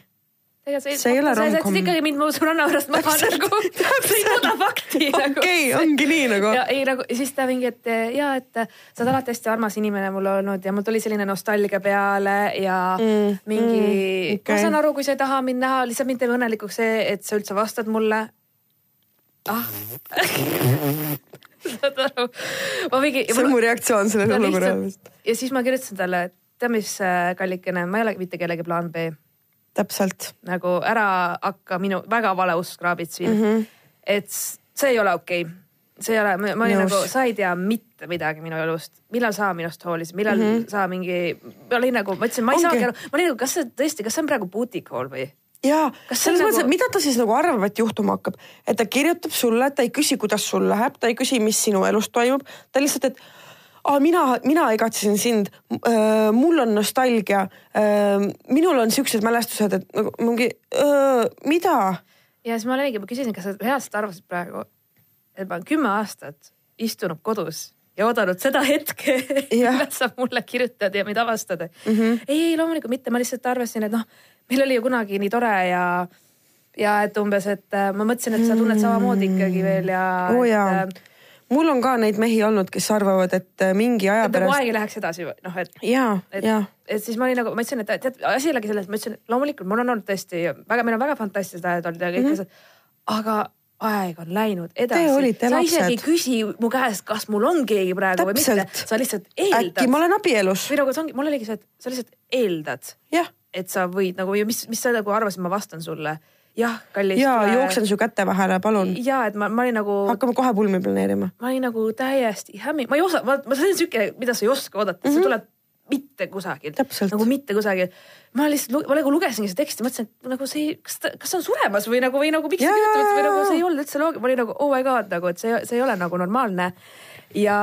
Tegelikult See ei ole sa rom-com. jätsid ikkagi mind mu sõbranna juurest maha nagu, see ei muuda fakti nagu. okei, ongi nii nagu. ja ei nagu siis ta mingi, et ja et sa oled alati hästi armas inimene mul olnud ja mul tuli selline nostalgia peale ja mm, mingi mm,, okei. ma saan aru, kui sa ei taha mind näha, lihtsalt mind teeb õnnelikuks see, et sa üldse vastad mulle. ah. saad aru, ma mingi. see on mu reaktsioon sellele olukorrale vist. ja siis ma kirjutasin talle, et tead mis, kallikene, ma ei ole mitte kellegi plaan B täpselt. nagu ära hakka minu väga vale usk kraabid siin mm. -hmm. et see ei ole okei okay. see ei ole, ma olin Nõus. nagu, sa ei tea mitte midagi minu elust, millal sa minust hoolisid, millal mm -hmm. sa mingi, ma olin nagu, ma ütlesin, ma ei. Ongi. saagi aru, ma olin nagu, kas see tõesti, kas see on praegu boutique hall või? ja Kas see on selles mõttes nagu..., et mida ta siis nagu arvab, et juhtuma hakkab, et ta kirjutab sulle, ta ei küsi, kuidas sul läheb, ta ei küsi, mis sinu elus toimub, ta lihtsalt, et Aa, mina, mina igatsesin sind, mul on nostalgia, minul on siuksed mälestused, et nagu mingi, mida? ja siis ma oligi, ma küsisin, kas sa reaalselt arvasid praegu, et ma olen kümme aastat istunud kodus ja oodanud seda hetke, millal sa mulle kirjutad ja mind avastad mm. -hmm. ei, ei loomulikult mitte, ma lihtsalt arvasin, et noh, meil oli ju kunagi nii tore ja ja et umbes, et äh, ma mõtlesin, et sa tunned samamoodi ikkagi veel ja äh,, mul on ka neid mehi olnud, kes arvavad, et äh, mingi aja et nagu pärast. aeg ei läheks edasi, noh et ja, ja, et siis ma olin nagu, ma ütlesin, et tead, asi ei olegi selles, ma ütlesin, loomulikult mul on olnud tõesti väga, meil on väga fantastilised ajad olnud ja kõik asjad mm. -hmm. aga aeg on läinud edasi. Te olite sa isegi ei lapsed. küsi mu käest, kas mul on keegi praegu või mitte Täpselt., sa lihtsalt eeldad äkki ma. olen abielus, või nagu see ongi, mul oligi see, et sa lihtsalt eeldad, et sa võid nagu ja mis, mis sa nagu arvasid, ma vastan sulle. jah, kallis. ja jooksen su käte vahele, palun, ja et ma, ma olin nagu, hakkame kohe pulmi planeerima. ma olin nagu täiesti hämmi, ma ei osa, ma, ma see on siuke, mida sa ei oska oodata mm, -hmm. see tuleb mitte kusagilt. Nagu mitte kusagilt. ma lihtsalt, ma nagu lugesingi seda teksti, mõtlesin, et nagu see ei, kas ta, kas ta on suremas või nagu, või nagu miks Jaa, kirjutab, jaa, või nagu see ei olnud üldse loogiline, ma olin nagu oh my god nagu, et see, see ei ole nagu normaalne. ja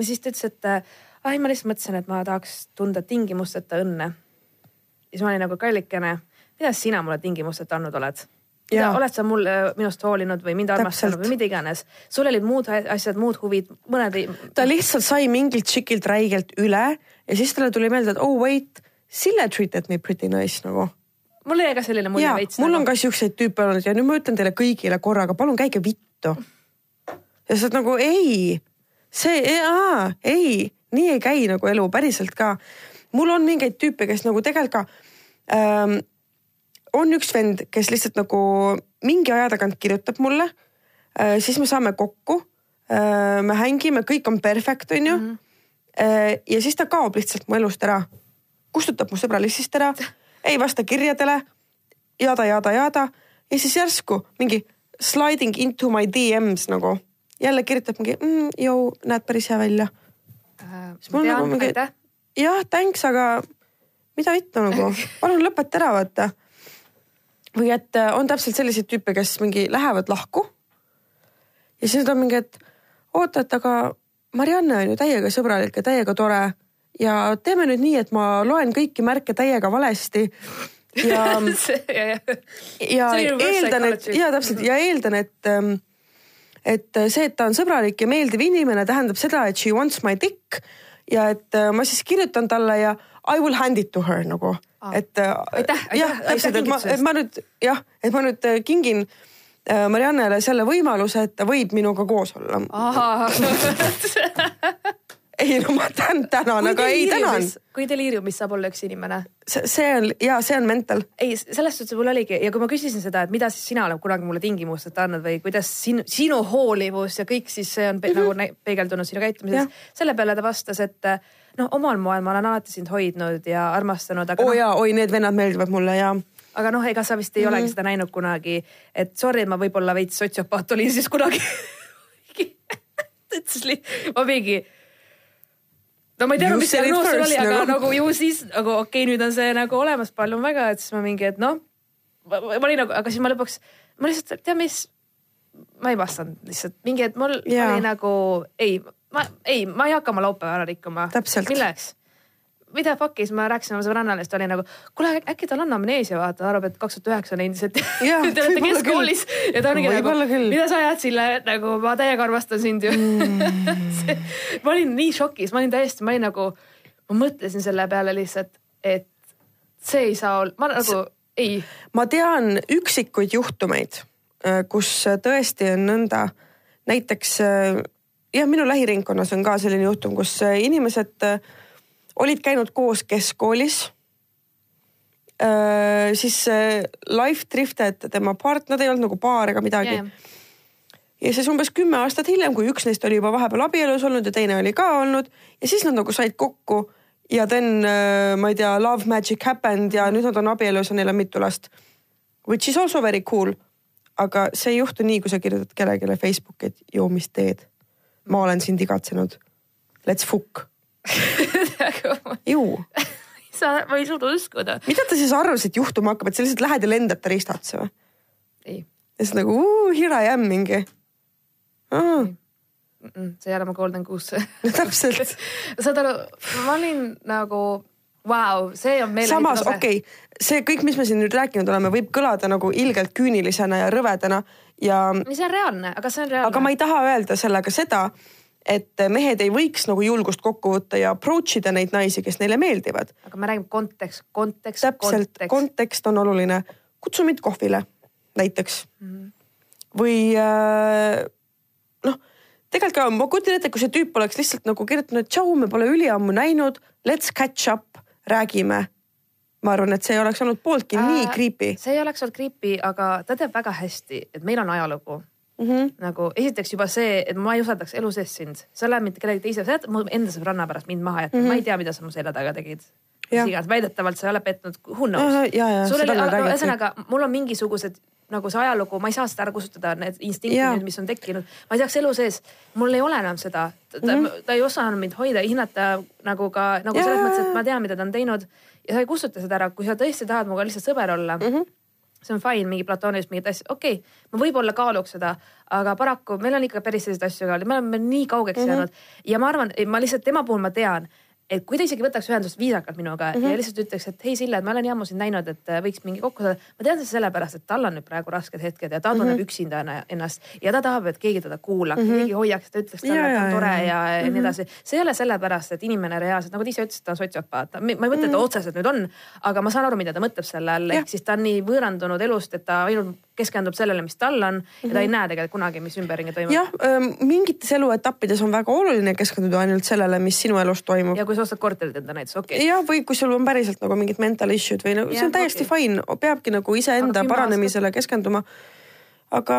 siis ta ütles, et äh, ai, ma lihtsalt mõtlesin, et ma tahaks tunda tingimusteta õnne. ja siis ma olin nagu kallikene, mida sina mulle tingimusteta andnud oled? Jaa. oled sa mul minust hoolinud või mind armastanud või mida iganes, sul olid muud asjad, muud huvid, mõned ei, ta lihtsalt sai mingilt tšikilt räigelt üle ja siis talle tuli meelde, et oh wait, Sille treated me pretty nice nagu. mul jäi ka selline mulje veits nagu. mul on ka siukseid tüüpe olnud ja nüüd ma ütlen teile kõigile korraga, palun käige vittu. ja sa oled nagu ei, see, ei, nii ei käi nagu elu päriselt ka. mul on mingeid tüüpe, kes nagu tegelikult ka ähm, on üks vend, kes lihtsalt nagu mingi aja tagant kirjutab mulle äh,, siis me saame kokku äh,, me hängime, kõik on perfect, onju mm. -hmm. ja siis ta kaob lihtsalt mu elust ära, kustutab mu sõbralistist ära, ei vasta kirjadele, jada, jada, jada ja siis järsku mingi sliding into my DM-s nagu jälle kirjutab mingi mm,, jõu, näed päris hea välja. äh, siis mul nagu mingi, jah, thanks, aga mida vittu nagu, palun lõpeta ära, vaata. Või et äh, on täpselt selliseid tüüpe, kes mingi lähevad lahku. ja siis nad on mingi, et oota, et aga Marianne on ju täiega sõbralik ja täiega tore. Ja teeme nüüd nii, et ma loen kõiki märke täiega valesti. Ja ja See on reverse eeldan, et ja täpselt. Ja eeldan, et ähm, et see, et ta on sõbralik ja meeldiv inimene, tähendab seda, et she wants my dick. Ja et äh, ma siis kirjutan talle ja I will hand it to her nagu Aa. et äh, Aitäh, aitäh, aitäh kingituse et ma nüüd jah, et ma nüüd äh, kingin äh, Mariannele selle võimaluse, et ta võib minuga koos olla. ei no ma tänan, tänan, aga ei tänan. kui deliiriumis saab olla üks inimene see, on ja see on mental. ei, selles suhtes mul oligi ja kui ma küsisin seda, et mida siis sina oled kunagi mulle tingimusteta andnud või kuidas sinu, sinu hoolivus ja kõik siis see on pe mm -hmm. nagu peegeldunud sinu käitumises selle peale ta vastas, et noh, omal moel ma olen alati sind hoidnud ja armastanud, aga oo noh, jaa, oi need vennad meeldivad mulle ja aga noh, ega sa vist ei mm -hmm. olegi seda näinud kunagi, et sorry, ma võib-olla veits sotsiopaat olin siis kunagi. ütles li-, ma mingi no ma ei teadnud, mis diagnoos oli, aga nagu. nagu ju siis nagu okei okay,, nüüd on see nagu olemas, palun väga, et siis ma mingi, et noh. ma olin nagu, aga siis ma lõpuks, ma lihtsalt, tead mis, ma ei vastanud lihtsalt mingi, et mul yeah. oli nagu ei, ma ei, ma ei hakka oma laupäeva ära rikkuma. Milleks? mida fuck'i, siis ma rääkisin oma sõbrannale, siis ta oli nagu, kuule äkki tal on amneesia, vaata, ta arvab, et kaks tuhat üheksa on endiselt. Te olete keskkoolis ja ta ongi nagu mida sa ajad Sille, nagu ma täiega armastan sind ju mm. ma olin nii šokis, ma olin täiesti, ma olin nagu, ma mõtlesin selle peale lihtsalt, et see ei saa olla, ma nagu ei, ma tean üksikuid juhtumeid, kus tõesti on nõnda, näiteks jah, minu lähiringkonnas on ka selline juhtum, kus äh, inimesed äh, olid käinud koos keskkoolis. siis äh, life drifted tema part, nad ei olnud nagu paar ega midagi ja, ja siis umbes kümme aastat hiljem, kui üks neist oli juba vahepeal abielus olnud ja teine oli ka olnud ja siis nad nagu said kokku ja then ma ei tea, love magic happened ja nüüd nad on abielus ja neil on mitu last. Which is also very cool. aga see ei juhtu nii, kui sa kirjutad kellelegi Facebooki, et joo, mis teed. Ma olen sind igatsenud. Let's fuck. ju, sa, ma ei suuda uskuda. mida ta siis arvas, et juhtuma hakkab, et sa lihtsalt lähed ja lendad ta riista otsa või? ei, ja siis nagu uh, here I am mingi. see ei ole mu golden goose. täpselt saad aru, ma olin nagu, vau, see on meile. samas okei okay,, see kõik, mis me siin nüüd rääkinud oleme, võib kõlada nagu ilgelt küünilisena ja rõvedana ja, see on reaalne, aga see on reaalne. aga ma ei taha öelda sellega seda, et mehed ei võiks nagu julgust kokku võtta ja approach ida neid naisi, kes neile meeldivad. aga me räägime kontekst, kontekst, täpselt, kontekst. kontekst on oluline. kutsu mind kohvile näiteks mm.. või äh, noh, tegelikult ka ma kujutan ette, kui see tüüp oleks lihtsalt nagu kirjutanud, tšau, me pole üliammu näinud, let's catch up, räägime. Ma arvan, et see ei oleks olnud pooltki äh, nii creepy. see ei oleks olnud creepy, aga ta teab väga hästi, et meil on ajalugu Mm -hmm. nagu esiteks juba see, et ma ei usaldaks elu sees sind, sa lähed mitte kellegi teise, sa jätad mu enda sõbranna pärast mind maha jätta mm, -hmm. ma ei tea, mida sa mu selja taga tegid. Mhm. Mis iganes, väidetavalt sa ei ole petnud, who knows ühesõnaga mul on mingisugused nagu see ajalugu, ma ei saa seda ära kustutada, need instinktid nüüd, mis on tekkinud, ma ei saaks elu sees, mul ei ole enam seda, ta, mm Mhm. -hmm. ta ei osanud mind hoida, hinnata nagu ka nagu Jaa. selles mõttes, et ma tean, mida ta on teinud ja sa ei kustuta seda ära, kui sa tõesti tahad minuga lihtsalt sõber olla mm. -hmm see on fine, mingi platoonilised mingid asjad, okei okay,, ma võib-olla kaaluks seda, aga paraku meil on ikka päris selliseid asju ka, me oleme nii kaugeks mm -hmm. jäänud ja ma arvan, ma lihtsalt tema puhul ma tean, et kui ta isegi võtaks ühendust viisakalt minuga mm -hmm. ja lihtsalt ütleks, et hei Sille, et ma olen nii ammu sind näinud, et äh, võiks mingi kokku saada. ma tean seda sellepärast, et tal on nüüd praegu rasked hetked ja ta tunneb mm -hmm. üksinda enna- ennast ja ta tahab, et keegi teda kuulaks mm, -hmm. keegi hoiaks, ta ütleks talle, et ta on tore ja. ja, ja, ja nii edasi. see ei ole sellepärast, et inimene reaalselt, nagu ta ise ütles, ta on sotsiopaat, ma ei mõtle, et ta otseselt nüüd on, aga ma saan aru, mida ta mõtleb selle all, ehk siis ta on nii võõrandunud elust, et ta ainult keskendub sellele, mis tal on ja ta ei näe tegelikult kunagi, mis ümberringi toimub. jah, mingites eluetappides on väga oluline keskenduda ainult sellele, mis sinu elus toimub. ja kui sa ostad korterit enda näiteks, okei okay.. jah, või kui sul on päriselt nagu mingid mental issue'd või nagu see on täiesti okei. fine, peabki nagu iseenda paranemisele keskenduma. aga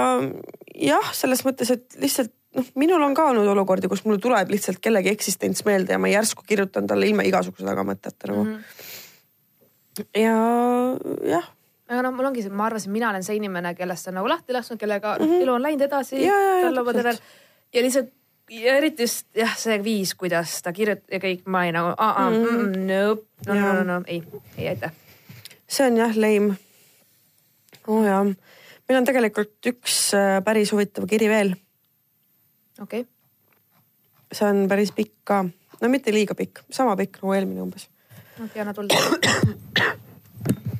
jah, selles mõttes, et lihtsalt noh, minul on ka olnud olukordi, kus mul tuleb lihtsalt kellegi eksistents meelde ja ma järsku kirjutan talle ilma igasuguse tagamõtteta nagu mm. -hmm. ja jah, aga noh, mul ongi see, ma arvasin, mina olen see inimene, kellest on nagu lahti lasknud, kellega mm -hmm. elu on läinud edasi tal on täpselt. ja lihtsalt ja eriti just jah, see viis, kuidas ta kirjutab ja kõik, ma ei nagu -uh, mm -mm, nope, no, no, no, no ei, ei aitäh. see on jah lame. oo oh, jaa, meil on tegelikult üks äh, päris huvitav kiri veel, okei okay., see on päris pikk ka, no mitte liiga pikk, sama pikk nagu eelmine umbes no Diana tulda.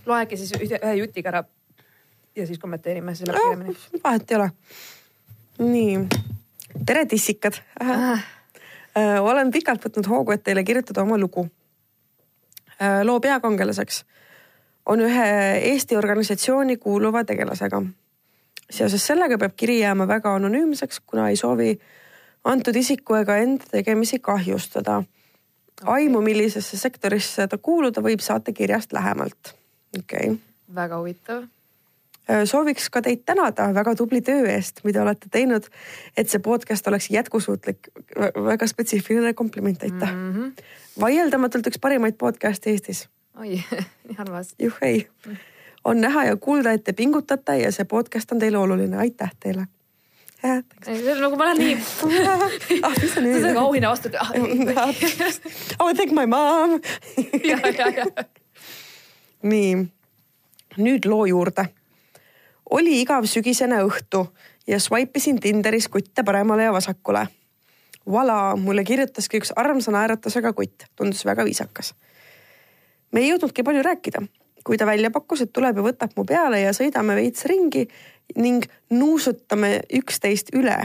loegi siis ühe, ühe jutiga ära ja siis kommenteerime, siis läheb kiiremini. vahet ei ole. nii, tere tissikad äh,. olen pikalt võtnud hoogu, et teile kirjutada oma lugu äh,. loo peakangelaseks on ühe Eesti organisatsiooni kuuluva tegelasega. seoses sellega peab kiri jääma väga anonüümseks, kuna ei soovi antud isiku ega enda tegemisi kahjustada. aimu, millisesse sektorisse ta kuuluda võib, saate kirjast lähemalt. okei okay väga huvitav. Äh, sooviks ka teid tänada väga tubli töö eest, mida olete teinud, et see podcast oleks jätkusuutlik. väga spetsiifiline kompliment, aitäh mm. -hmm. vaieldamatult üks parimaid podcast'e Eestis. oi, nii armas. juhhei, on näha ja kuulda, et te pingutate ja see podcast on teile oluline, aitäh teile. nagu ma olen nii, ah, mis sa see on nüüd nagu. auhinna vastu. I would thank my mom. ja, ja, ja. nii, nüüd loo juurde. Oli igav sügisene õhtu ja swipe isin Tinderis kutte paremale ja vasakule. Vala, mulle kirjutaski üks armsa naeratusega kutt, tundus väga viisakas. me ei jõudnudki palju rääkida, kui ta välja pakkus, et tuleb ja võtab mu peale ja sõidame veits ringi ning nuusutame üksteist üle.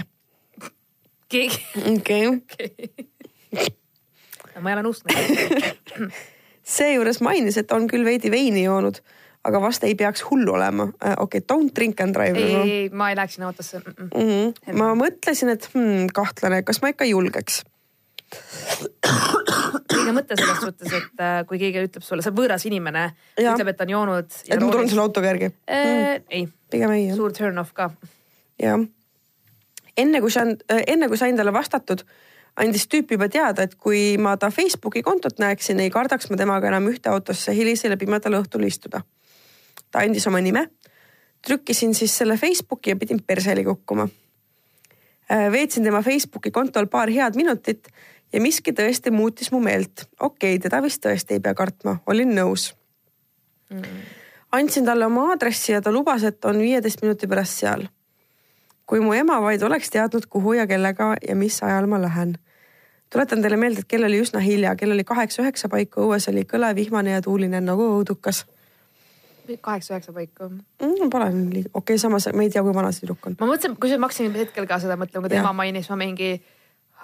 keegi, okei ma ei ole nõustunud. seejuures mainis, et on küll veidi veini joonud, aga vast ei peaks hullu olema. okei okay,, don't drink and drive. ei, ei, ma ei läheks sinna autosse mm. -mm. Mm -hmm. ma mõtlesin, et hmm, kahtlane, kas ma ikka julgeks õige mõte selles suhtes, et äh, kui keegi ütleb sulle, see on võõras inimene, ütleb, et ta on joonud. et ma tulen sulle autoga järgi äh, mm.? ei. pigem ei. suur turn off ka. jah. enne kui sain, äh, enne kui sain talle vastatud, andis tüüp juba teada, et kui ma ta Facebooki kontot näeksin, ei kardaks ma temaga enam ühte autosse hilisel ja pimedal õhtul istuda. Ta andis oma nime, trükkisin siis selle Facebooki ja pidin perseli kukkuma. Äh, veetsin tema Facebooki kontol paar head minutit ja miski tõesti muutis mu meelt. okei okay,, teda vist tõesti ei pea kartma, olin nõus mm.. andsin talle oma aadressi ja ta lubas, et on viieteist minuti pärast seal. kui mu ema vaid oleks teadnud, kuhu ja kellega ja mis ajal ma lähen. tuletan teile meelde, et kell oli üsna hilja, kell oli kaheksa-üheksa paiku, õues oli kõle, vihmane ja tuuline nagu õudukas kaheksa-üheksa paiku mm,. Pole nii, okei okay,, samas ma ei tea, kui vana see tüdruk on. ma mõtlesin, kusjuures ma hakkasin hetkel ka seda mõtlema, kui ta ema mainis, ma mingi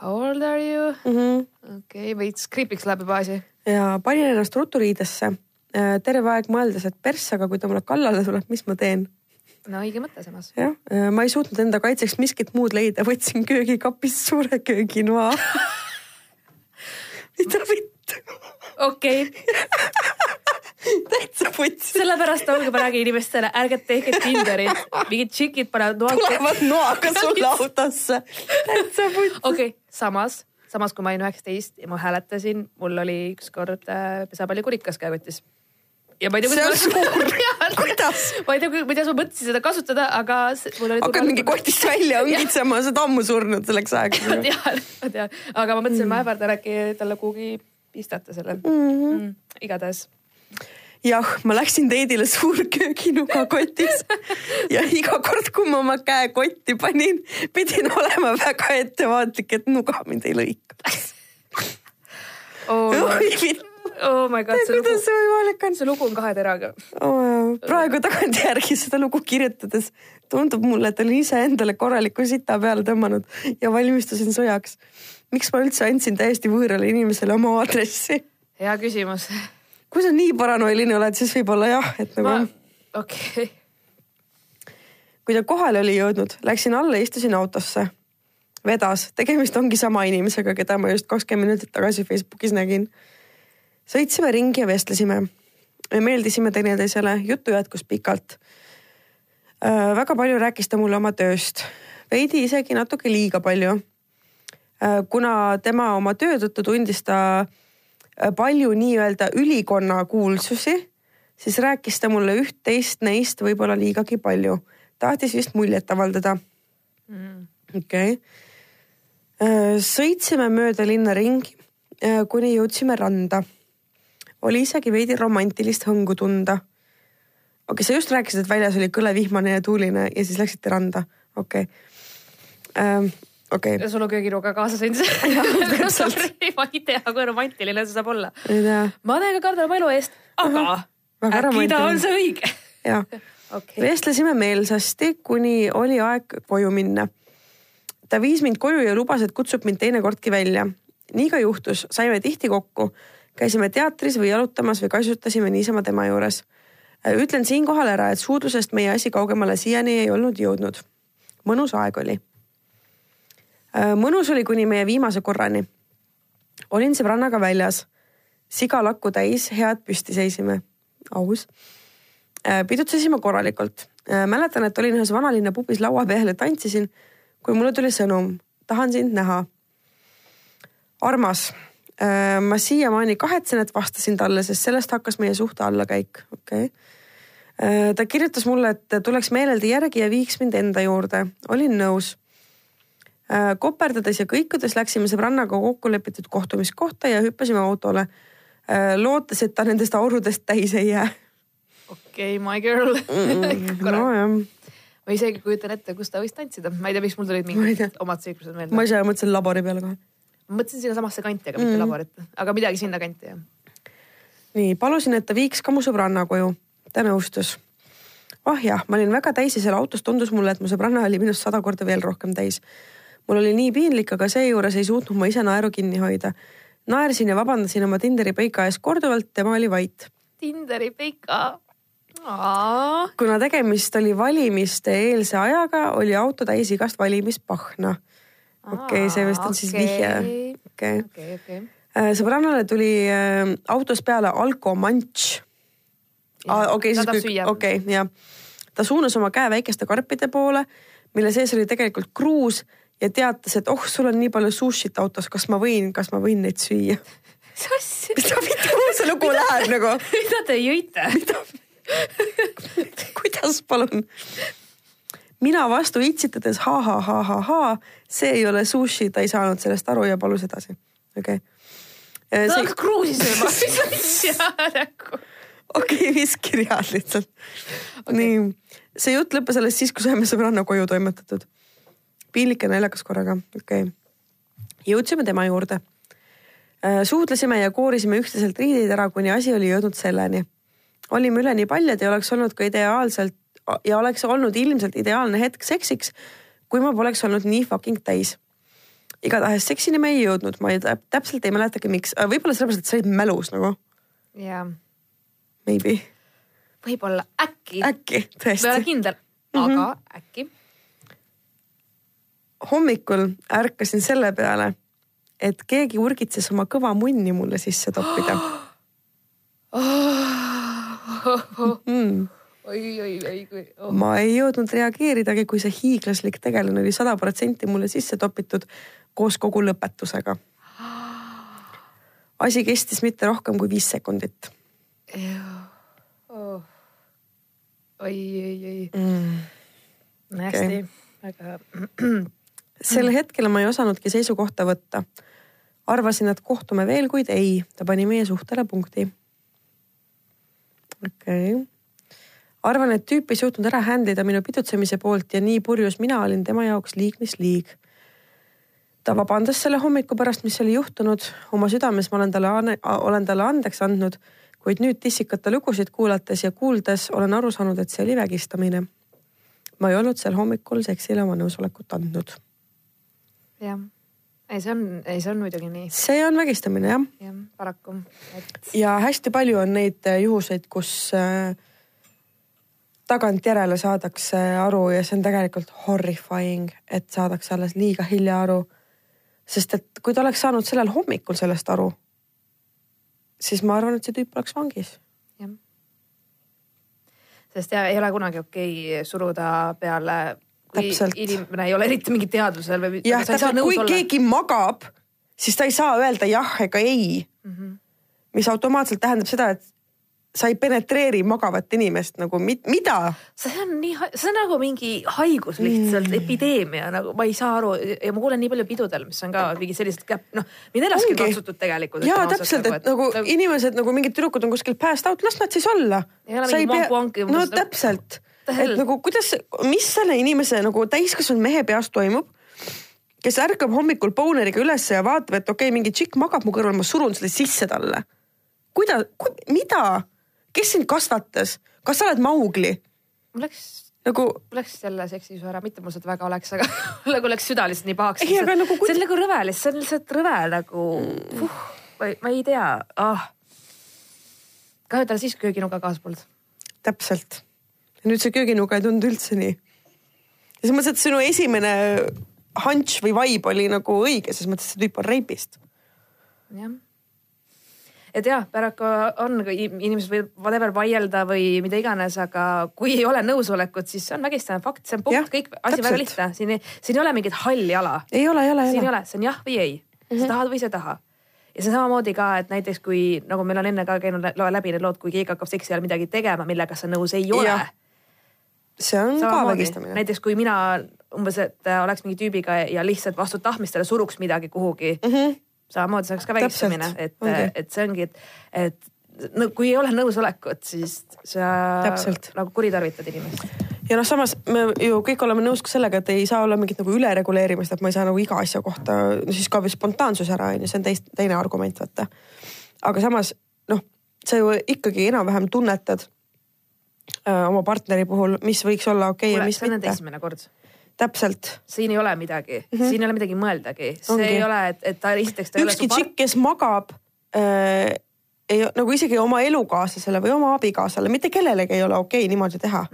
How old are you mm -hmm.? okei okay,, veits creepy'ks läheb juba asi. ja panin ennast ruttu riidesse. Äh, terve aeg mõeldes, et pers, aga kui ta mulle kallale tuleb, mis ma teen? no õige mõte samas. jah, äh, ma ei suutnud enda kaitseks miskit muud leida, võtsin köögikapist suure kööginoa mida vittu? okei täitsa putsi. sellepärast ma räägin inimestele, ärge tehke Tinderit, mingid tšikid panevad noa. tulevad noaga sulle autosse. täitsa putsi. okei okay,, samas, samas kui ma olin üheksateist ja ma hääletasin, mul oli ükskord äh, pesapallikurikas käekotis ja ma ei tea, kuidas. see on suur kuidas? ma ei tea, kuidas ma mõtlesin seda kasutada, aga mul oli. hakkad mingi kotist välja õngitsema, sa oled ammu surnud selleks ajaks. ma tean, ma tean, aga ma mõtlesin mm., ma ähvardan äkki talle kuhugi pistata selle mm. -hmm. Mm, igatahes jah, ma läksin teedile suurkööginuga kotis. Ja iga kord, kui ma oma käe kotti panin, pidin olema väga ettevaatlik, et nuga mind ei lõikaks. Oh, oh my god, see lugu, see lugu on kahe teraga. Oh,. praegu tagantjärgi seda lugu kirjutades tundub mulle, et olin iseendale korraliku sita peale tõmmanud ja valmistusin sõjaks. miks ma üldse andsin täiesti võõrale inimesele oma aadressi? hea küsimus kui sa nii paranoiline oled, siis võib-olla jah, et nagu ma.... okei okay.. kui ta kohale oli jõudnud, läksin alla, istusin autosse. vedas, tegemist ongi sama inimesega, keda ma just kakskümmend minutit tagasi Facebookis nägin. sõitsime ringi ja vestlesime. me meeldisime teineteisele, juttu jätkus pikalt äh,. väga palju rääkis ta mulle oma tööst, veidi isegi natuke liiga palju äh,. kuna tema oma töö tõttu tundis ta äh, palju nii-öelda ülikonna kuulsusi, siis rääkis ta mulle üht-teist neist võib-olla liigagi palju. tahtis vist muljet avaldada mm.. okei okay.. Äh, sõitsime mööda linna ringi, äh, kuni jõudsime randa. oli isegi veidi romantilist hõngu tunda. okei okay,, sa just rääkisid, et väljas oli kõle vihmane ja tuuline ja siis läksite randa, okei okay okei okay.. sul on kööginuga kaasas endise ma ei tea, kui romantiline see saab olla. ma täiega kardan oma elu eest, aga äkki ta on see õige. jah okay., vestlesime meelsasti, kuni oli aeg koju minna. ta viis mind koju ja lubas, et kutsub mind teinekordki välja. nii ka juhtus, saime tihti kokku, käisime teatris või jalutamas või kaisutasime niisama tema juures. ütlen siinkohal ära, et suudlusest meie asi kaugemale siiani ei olnud jõudnud. mõnus aeg oli Äh, mõnus oli kuni meie viimase korrani. olin sõbrannaga väljas, siga lakku täis, head püsti seisime, aus. Äh, pidutsesime korralikult. Äh, mäletan, et olin ühes vanalinna pubis laua peal ja tantsisin, kui mulle tuli sõnum, tahan sind näha. armas, ma siiamaani kahetsen, et vastasin talle, sest sellest hakkas meie suhte allakäik, okei okay. ta kirjutas mulle, et tuleks meeleldi järgi ja viiks mind enda juurde, olin nõus Äh, koperdades ja kõikudes läksime sõbrannaga kokku lepitud kohtumiskohta ja hüppasime autole. Äh, lootes, et ta nendest aurudest täis ei jää. okei okay,, my girl mm,. nojah ma isegi kujutan ette, kus ta võis tantsida, ma ei tea, miks mul tulid mingid omad seiklused meelde. ma ise mõtlesin labori peale kohe. ma mõtlesin sinnasamasse kanti, aga mm. mitte laborit, aga midagi sinna kanti jah. nii, palusin, et ta viiks ka mu sõbranna koju. ta nõustus. ah jah, ma olin väga täis ja seal autos tundus mulle, et mu sõbranna oli minust sada korda veel rohkem täis mul oli nii piinlik, aga seejuures ei suutnud ma ise naeru kinni hoida. naersin ja vabandasin oma Tinderi peika ees korduvalt, tema oli vait. Tinderi peika. kuna tegemist oli valimiste eelse ajaga, oli auto täis igast valimispahna. okei okay,, see vist on siis vihje. okei, okei. Äh, sõbrannale tuli äh, autos peale alkomantš. okei, siis okei okay,, jah. ta suunas oma käe väikeste karpide poole, mille sees oli tegelikult kruus ja teatas, et oh, sul on nii palju sushit autos, kas ma võin, kas ma võin neid süüa? mis ta, kuhu see lugu läheb nagu? mida te jõite? kuidas, palun? mina vastu itsitades ha-ha-ha-ha-ha, see ei ole sushi, ta ei saanud sellest aru ja palus edasi. okei okay Äh, ta hakkas kruusi sööma, mis asja nagu. okei, viis kirjad lihtsalt okay.. nii, see jutt lõppes alles siis, kui saime sõbranna koju toimetatud. Piinlik ja naljakas korraga, okei okay.. jõudsime tema juurde. Äh, suudlesime ja koorisime üksteiselt riideid ära, kuni asi oli jõudnud selleni. olime üleni paljad ja oleks olnud ka ideaalselt ja oleks olnud ilmselt ideaalne hetk seksiks, kui ma poleks olnud nii fucking täis igatahes seksini me ei jõudnud, ma ei, täpselt ei mäletagi, miks, võib-olla sellepärast, et sa olid mälus nagu. jaa. Maybe. võib-olla, äkki. äkki, tõesti. ma ei ole kindel, aga mm -hmm. äkki. Hommikul ärkasin selle peale, et keegi urgitses oma kõva munni mulle sisse toppida. Mm oi, oi, oi, kui oh.. ma ei jõudnud reageeridagi, kui see hiiglaslik tegelane oli sada protsenti mulle sisse topitud koos kogu lõpetusega. asi kestis mitte rohkem kui viis sekundit. Oh. oi, oi, oi. Mm.. hästi väga. sel hetkel ma ei osanudki seisukohta võtta. arvasin, et kohtume veel, kuid ei, ta pani meie suhtele punkti. okei okay arvan, et tüüp ei suutnud ära handle ida minu pidutsemise poolt ja nii purjus mina olin tema jaoks liig mis liig ta vabandas selle hommiku pärast, mis oli juhtunud. oma südames ma olen talle, olen talle andeks andnud, kuid nüüd tissikate lugusid kuulates ja kuuldes olen aru saanud, et see oli vägistamine. ma ei olnud sel hommikul seksile oma nõusolekut andnud. Jah, ei, see on, ei, see on muidugi nii. see on vägistamine jah. jah, paraku et.... ja hästi palju on neid äh, juhuseid, kus äh, tagantjärele saadakse aru ja see on tegelikult horrifying, et saadakse alles liiga hilja aru sest et kui ta oleks saanud sellel hommikul sellest aru, siis ma arvan, et see tüüp oleks vangis. jah. sest ja ei ole kunagi okei okay suruda peale, kui Täpselt. inimene ei ole eriti mingi teadvusel või. jah, täpselt, kui olla. keegi magab, siis ta ei saa öelda jah ega ei mm. -hmm. mis automaatselt tähendab seda, et sa ei penetreeri magavat inimest nagu mit, mida? see on nii, see on nagu mingi haigus lihtsalt mm., epideemia nagu ma ei saa aru ja ma kuulen nii palju pidudel, mis on ka mingi sellised noh, mind ennastki katsutud tegelikult. ja täpselt, et nagu, nagu inimesed nagu mingid tüdrukud on kuskil passed out, las nad siis olla. ei pea, no täpselt, et nagu kuidas, mis selle inimese nagu täiskasvanud mehe peas toimub kes ärkab hommikul booneriga ülesse ja vaatab, et okei okay,, mingi tšikk magab mu kõrval, ma surun selle sisse talle. kuidas ku,, mida? kes sind kasvatas, kas sa oled Maugli? mul läks nagu. mul läks selle seksisu ära, mitte mul seda väga oleks, aga nagu läks süda lihtsalt nii pahaks. Nagu, see on nagu rõve lihtsalt, see on lihtsalt rõve nagu uh,, ma, ma ei tea ah.. kahju, et tal siis kööginuga kaasa polnud. täpselt. Nüüd see kööginuga ei tundu üldse nii. ja selles mõttes, et sinu esimene hunch või vibe oli nagu õige, selles mõttes, et see tüüp on reipist. jah et jah, paraku on, inimesed võivad whatever vaielda või mida iganes, aga kui ei ole nõusolekut, siis see on vägistamine fakt, see on punkt, kõik asi täpselt. väga lihtne, siin ei, siin ei ole mingit halli ala. ei ole, ei ole, ei ole. siin ei ole, see on jah või ei mm, -hmm. sa tahad või sa ei taha ja see samamoodi ka, et näiteks kui nagu meil on enne ka käinud läbi need lood, kui keegi hakkab seksi ajal midagi tegema, millega sa nõus ei ole. See on samamoodi. ka vägistamine. näiteks kui mina umbes, et oleks mingi tüübiga ja lihtsalt vastu tahtmistele suruks midagi kuhugi mm. -hmm samamoodi see oleks ka vägistamine, et okay., et see ongi, et, et no kui ei ole nõusolekut, siis sa Täpselt. nagu kuritarvitad inimest. ja noh, samas me ju kõik oleme nõus ka sellega, et ei saa olla mingit nagu ülereguleerimist, et ma ei saa nagu iga asja kohta, no siis kaob ju spontaansus ära, on ju, see on teist, teine argument, vaata. aga samas noh, sa ju ikkagi enam-vähem tunnetad äh, oma partneri puhul, mis võiks olla okei okay ja mis mitte. see on esimene kord täpselt. siin ei ole midagi mm, -hmm. siin ei ole midagi mõeldagi, see Ongi. ei ole, et, et ta esiteks ta ükski tšikk, kes magab äh, ei nagu isegi oma elukaaslasele või oma abikaasale, mitte kellelegi ei ole okei niimoodi teha.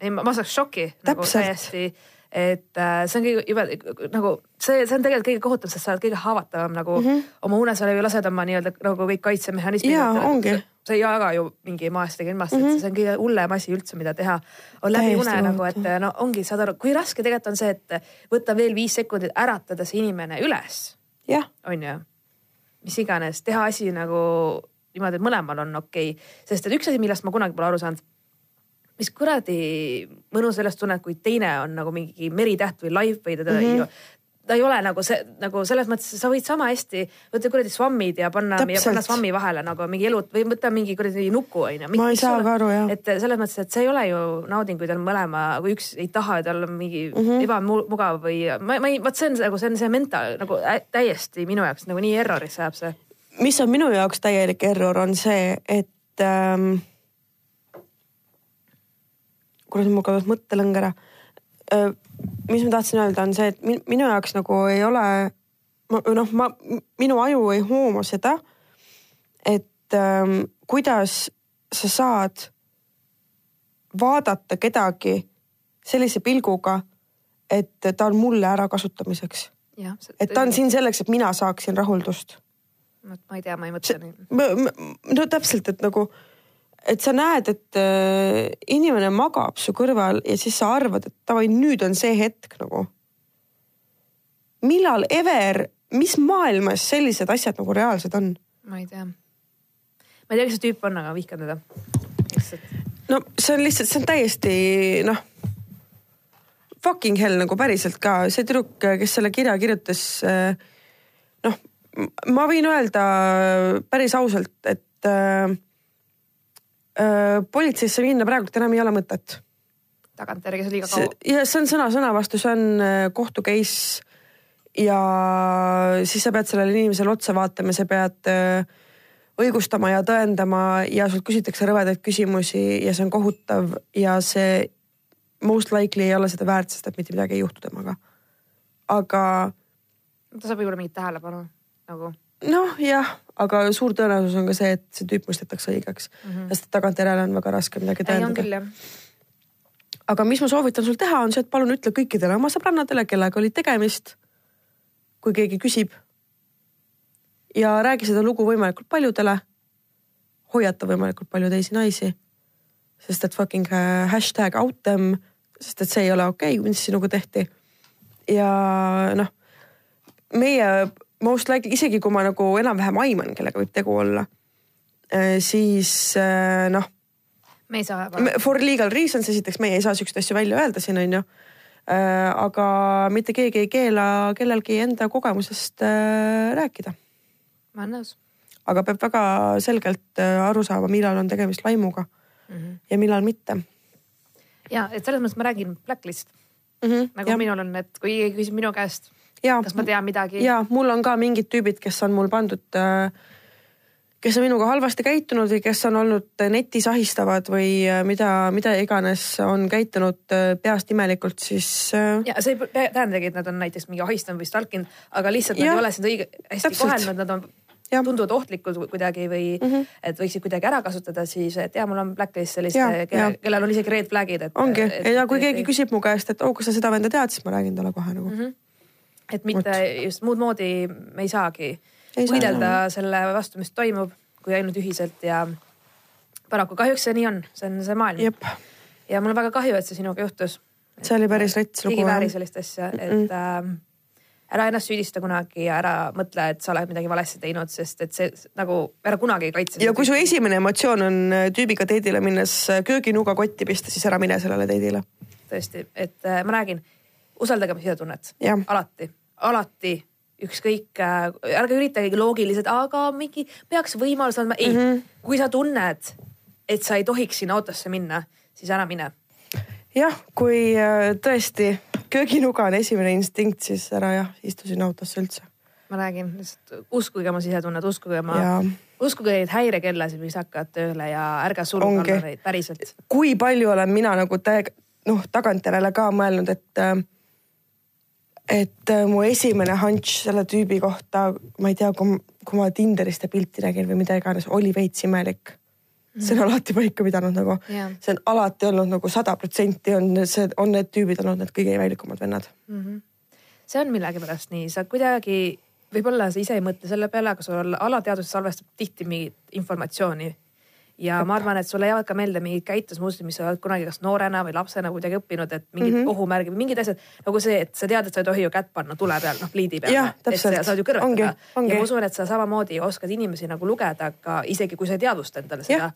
ei, ma saaks šoki nagu täiesti, et äh, see on kõige jube nagu see, see on tegelikult kõige kohutavam, sest sa oled kõige haavatavam nagu mm -hmm. oma unes sa ju lased oma nii-öelda nagu kõik kaitsemehhanismid. Jaa, ongi. Sa ei jaga ju mingi maast ega ilmast mm, -hmm. et see on kõige hullem asi üldse, mida teha. on läbi Täiesti une nagu, et no ongi, saad aru, kui raske tegelikult on see, et võtta veel viis sekundit, äratada see inimene üles on ju, mis iganes, teha asi nagu niimoodi, et mõlemal on okei okay., sest et üks asi, millest ma kunagi pole aru saanud. mis kuradi mõnu sellest tunned, kui teine on nagu mingi meritäht või live või ta mm, Mhm. -hmm. Ta ei ole nagu see nagu selles mõttes, sa võid sama hästi võtta kuradi swammid ja panna, ja panna swammi vahele nagu mingi elu või võtta mingi kuradi nuku on ju. Ma ei saa ka aru, jah. et selles mõttes, et see ei ole ju nauding, kui tal mõlema, kui üks ei taha ja tal on mingi mm. -hmm. ebamugav või ma, ma ei, vot see on nagu see on see mental nagu täiesti minu jaoks nagu nii errorisse ajab see. mis on minu jaoks täielik error, on see, et ähm,. kurat, mul kadus mõttelõng ära. Mis ma tahtsin öelda, on see, et min- minu jaoks nagu ei ole, noh, ma, minu aju ei hooma seda, et ähm, kuidas sa saad vaadata kedagi sellise pilguga, et ta on mulle ärakasutamiseks. et ta on siin selleks, et mina saaksin rahuldust ma ei tea, ma ei mõtle nii. no täpselt, et nagu, et sa näed, et äh, inimene magab su kõrval ja siis sa arvad, et davai, nüüd on see hetk nagu. millal ever, mis maailmas sellised asjad nagu reaalsed on? ma ei tea. ma ei tea, kes see tüüp on, aga vihkan teda. no see on lihtsalt, see on täiesti noh, fucking hell nagu päriselt ka, see tüdruk, kes selle kirja kirjutas, noh, ma võin öelda päris ausalt, et äh, äh, politseisse minna praegult enam ei ole mõtet. tagantjärgi see liiga see kaua. ja see on sõna sõna vastu, see on äh, kohtu case ja siis sa pead sellele inimesele otsa vaatama, sa pead äh, õigustama ja tõendama ja sult küsitakse rõvedaid küsimusi ja see on kohutav ja see most likely ei ole seda väärt, sest et mitte midagi ei juhtu temaga. aga ta saab võib-olla mingit tähelepanu nagu. noh, jah, aga suur tõenäosus on ka see, et see tüüp mõistetakse õigeks mm, -hmm. sest tagantjärele on väga raske midagi tõendada aga mis ma soovitan sul teha, on see, et palun ütle kõikidele oma sõbrannadele, kellega oli tegemist. kui keegi küsib. ja räägi seda lugu võimalikult paljudele. hoiata võimalikult palju teisi naisi. sest et fucking äh, hashtag out them, sest et see ei ole okei okay,, mis sinuga tehti. ja noh, meie most likely, isegi kui ma nagu enam-vähem aiman, kellega võib tegu olla, siis äh, noh me ei saa. For legal reasons, esiteks meie ei saa siukseid asju välja öelda siin onju. aga mitte keegi ei keela kellelgi enda kogemusest rääkida, ma olen nõus aga peab väga selgelt aru saama, millal on tegemist laimuga mm. -hmm. ja millal mitte ja et selles mõttes ma räägin blacklist mm. -hmm, nagu ja. minul on, et kui keegi küsib minu käest, kas ma tean midagi. ja mul on ka mingid tüübid, kes on mul pandud äh, kes on minuga halvasti käitunud või kes on olnud netis ahistavad või äh, mida, mida iganes on käitunud äh, peast imelikult, siis äh, ja see ei tähendagi, et nad on näiteks mingi ahistanud või stalkinud, aga lihtsalt nad Jah, ei ole sind õige, hästi täpselt. kohelnud, nad on Jah. tunduvad ohtlikud kuidagi või mm. -hmm. et võiksid kuidagi ära kasutada, siis et ja mul on blacklist selliste Ja,, ja. kelle, kellel on isegi red flag'id, et. ongi ja kui keegi küsib mu käest, et oh, kas sa seda venda tead, siis ma räägin talle kohe nagu mm. -hmm. Et mitte just muud moodi me ei saagi Ei saa võidelda selle vastu, mis toimub, kui ainult ühiselt ja paraku kahjuks see nii on, see on see maailm. ja mul on väga kahju, et see sinuga juhtus. see oli päris rets keegi lugu ei vääri. sellist asja, et äh, ära ennast süüdista kunagi ja ära mõtle, et sa oled midagi valesti teinud, sest et see nagu ära kunagi ei kaitse. ja kui su esimene emotsioon on äh, tüübiga teedile minnes äh, kööginuga kotti pista, siis ära mine sellele teedile. tõesti, et äh, ma räägin, usaldage oma sisetunnet alati, alati ükskõik äh,, ärge üritage loogiliselt, aga mingi peaks võimalus andma, ei mm. -hmm. kui sa tunned, et sa ei tohiks sinna autosse minna, siis ära mine. jah, kui äh, tõesti kööginuga on esimene instinkt, siis ära jah, istu sinna autosse üldse. ma räägin, lihtsalt uskuge oma sisetunnet, uskuge oma ja, uskuge neid häirekellasid, mis hakkavad tööle ja ärge alla neid päriselt. kui palju olen mina nagu täiega noh, tagantjärele ka mõelnud, et äh, et äh, mu esimene hunch selle tüübi kohta, ma ei tea, kui, kui ma Tinderist pilti nägin või mida iganes, oli veits imelik. See on alati paika pidanud nagu Jaa. see on alati olnud nagu sada protsenti on see, on need tüübid olnud need kõige imelikumad vennad. See on millegipärast nii, sa kuidagi, võib-olla sa ise ei mõtle selle peale, aga sul alateadvuses salvestab tihti mingit informatsiooni. Ja ma arvan, et sulle jäävad ka meelde mingid käitumusmustrid, mis sa oled kunagi kas noorena või lapsena kuidagi õppinud, et mingid mm. -hmm. ohumärgid, mingid asjad nagu see, et sa tead, et sa ei tohi ju kätt panna tule peal, noh pliidi peale. Et sa saad ju kõrvetada ja ma usun, et sa samamoodi oskad inimesi nagu lugeda ka isegi kui sa ei teadvusta endale seda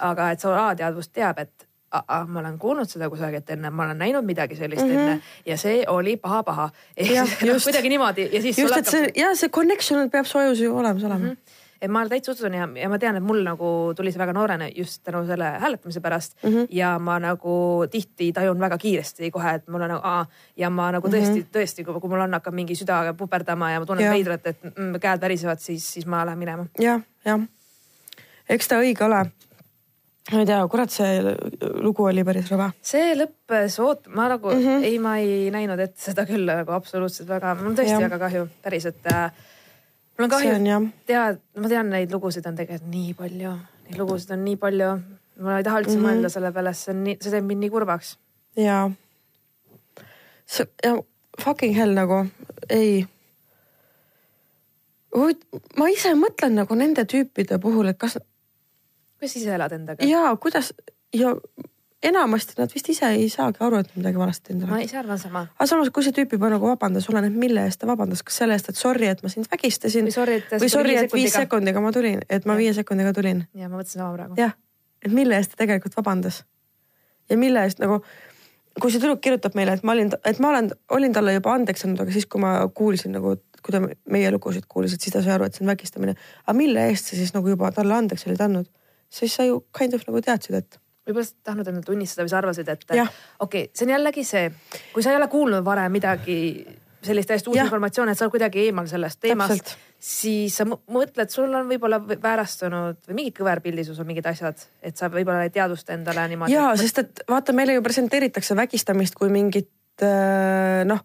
aga et su alateadvus teab, et a-a, ma olen kuulnud seda kusagilt enne, ma olen näinud midagi sellist mm -hmm. enne ja see oli paha-paha. just. kuidagi niimoodi ja siis just, et see ja see connection peab su ajus ju olemas olema mm. -hmm. Ma täitsa usun ja, ja ma tean, et mul nagu tuli see väga noorena just tänu selle hääletamise pärast mm Mhm. -hmm. ja ma nagu tihti tajun väga kiiresti kohe, et mul on nagu aa ja ma nagu tõesti mm, -hmm. tõesti, kui, mul on hakkab mingi süda puperdama ja ma tunnen veidrat, et mm, käed värisevad, siis, siis ma lähen minema. jah, jah. eks ta õige ole. ma ei tea, kurat, see lugu oli päris rõve. see lõppes oot-, ma nagu mm -hmm. ei, ma ei näinud ette seda küll nagu absoluutselt väga, mul on tõesti Jah. väga kahju, päriselt äh, mul on kahju, tead, ma tean, neid lugusid on tegelikult nii palju, neid lugusid on nii palju. ma ei taha üldse mm. -hmm. mõelda selle peale, see on nii, see teeb mind nii kurvaks. ja. see fucking hell nagu ei. ma ise mõtlen nagu nende tüüpide puhul, et kas kuidas ise elad endaga? ja kuidas ja enamasti nad vist ise ei saagi aru, et midagi valesti teinud ma oleks. ise arvan sama. aga samas, kui see tüüp juba nagu vabandas, oleneb, mille eest ta vabandas, kas selle eest, et sorry, et ma sind vägistasin Või sorry, et või sorry, et viis sekundiga. ma tulin, et ma viie sekundiga tulin. ja ma mõtlesin sama praegu. jah, et mille eest ta tegelikult vabandas ja mille eest nagu, kui see tüdruk kirjutab meile, et ma olin, et ma olen, olin talle juba andeks andnud, aga siis, kui ma kuulsin nagu, kui ta meie lugusid kuulis, et siis ta sai aru, et see on vägistamine. aga mille eest sa siis nagu juba talle andeks olid andnud? siis sa ju kind of nagu teadsid, et võib-olla sa tahtnud endale tunnistada või sa arvasid, et okei okay,, see on jällegi see, kui sa ei ole kuulnud varem midagi sellist täiesti uut Jah. informatsiooni, et sa oled kuidagi eemal sellest teemast siis sa mõ- mõtled, sul on võib-olla väärastunud või mingi kõverpildisus on mingid asjad, et sa võib-olla ei teadvusta endale niimoodi. ja sest, et vaata, meile ju presenteeritakse vägistamist kui mingit äh, noh,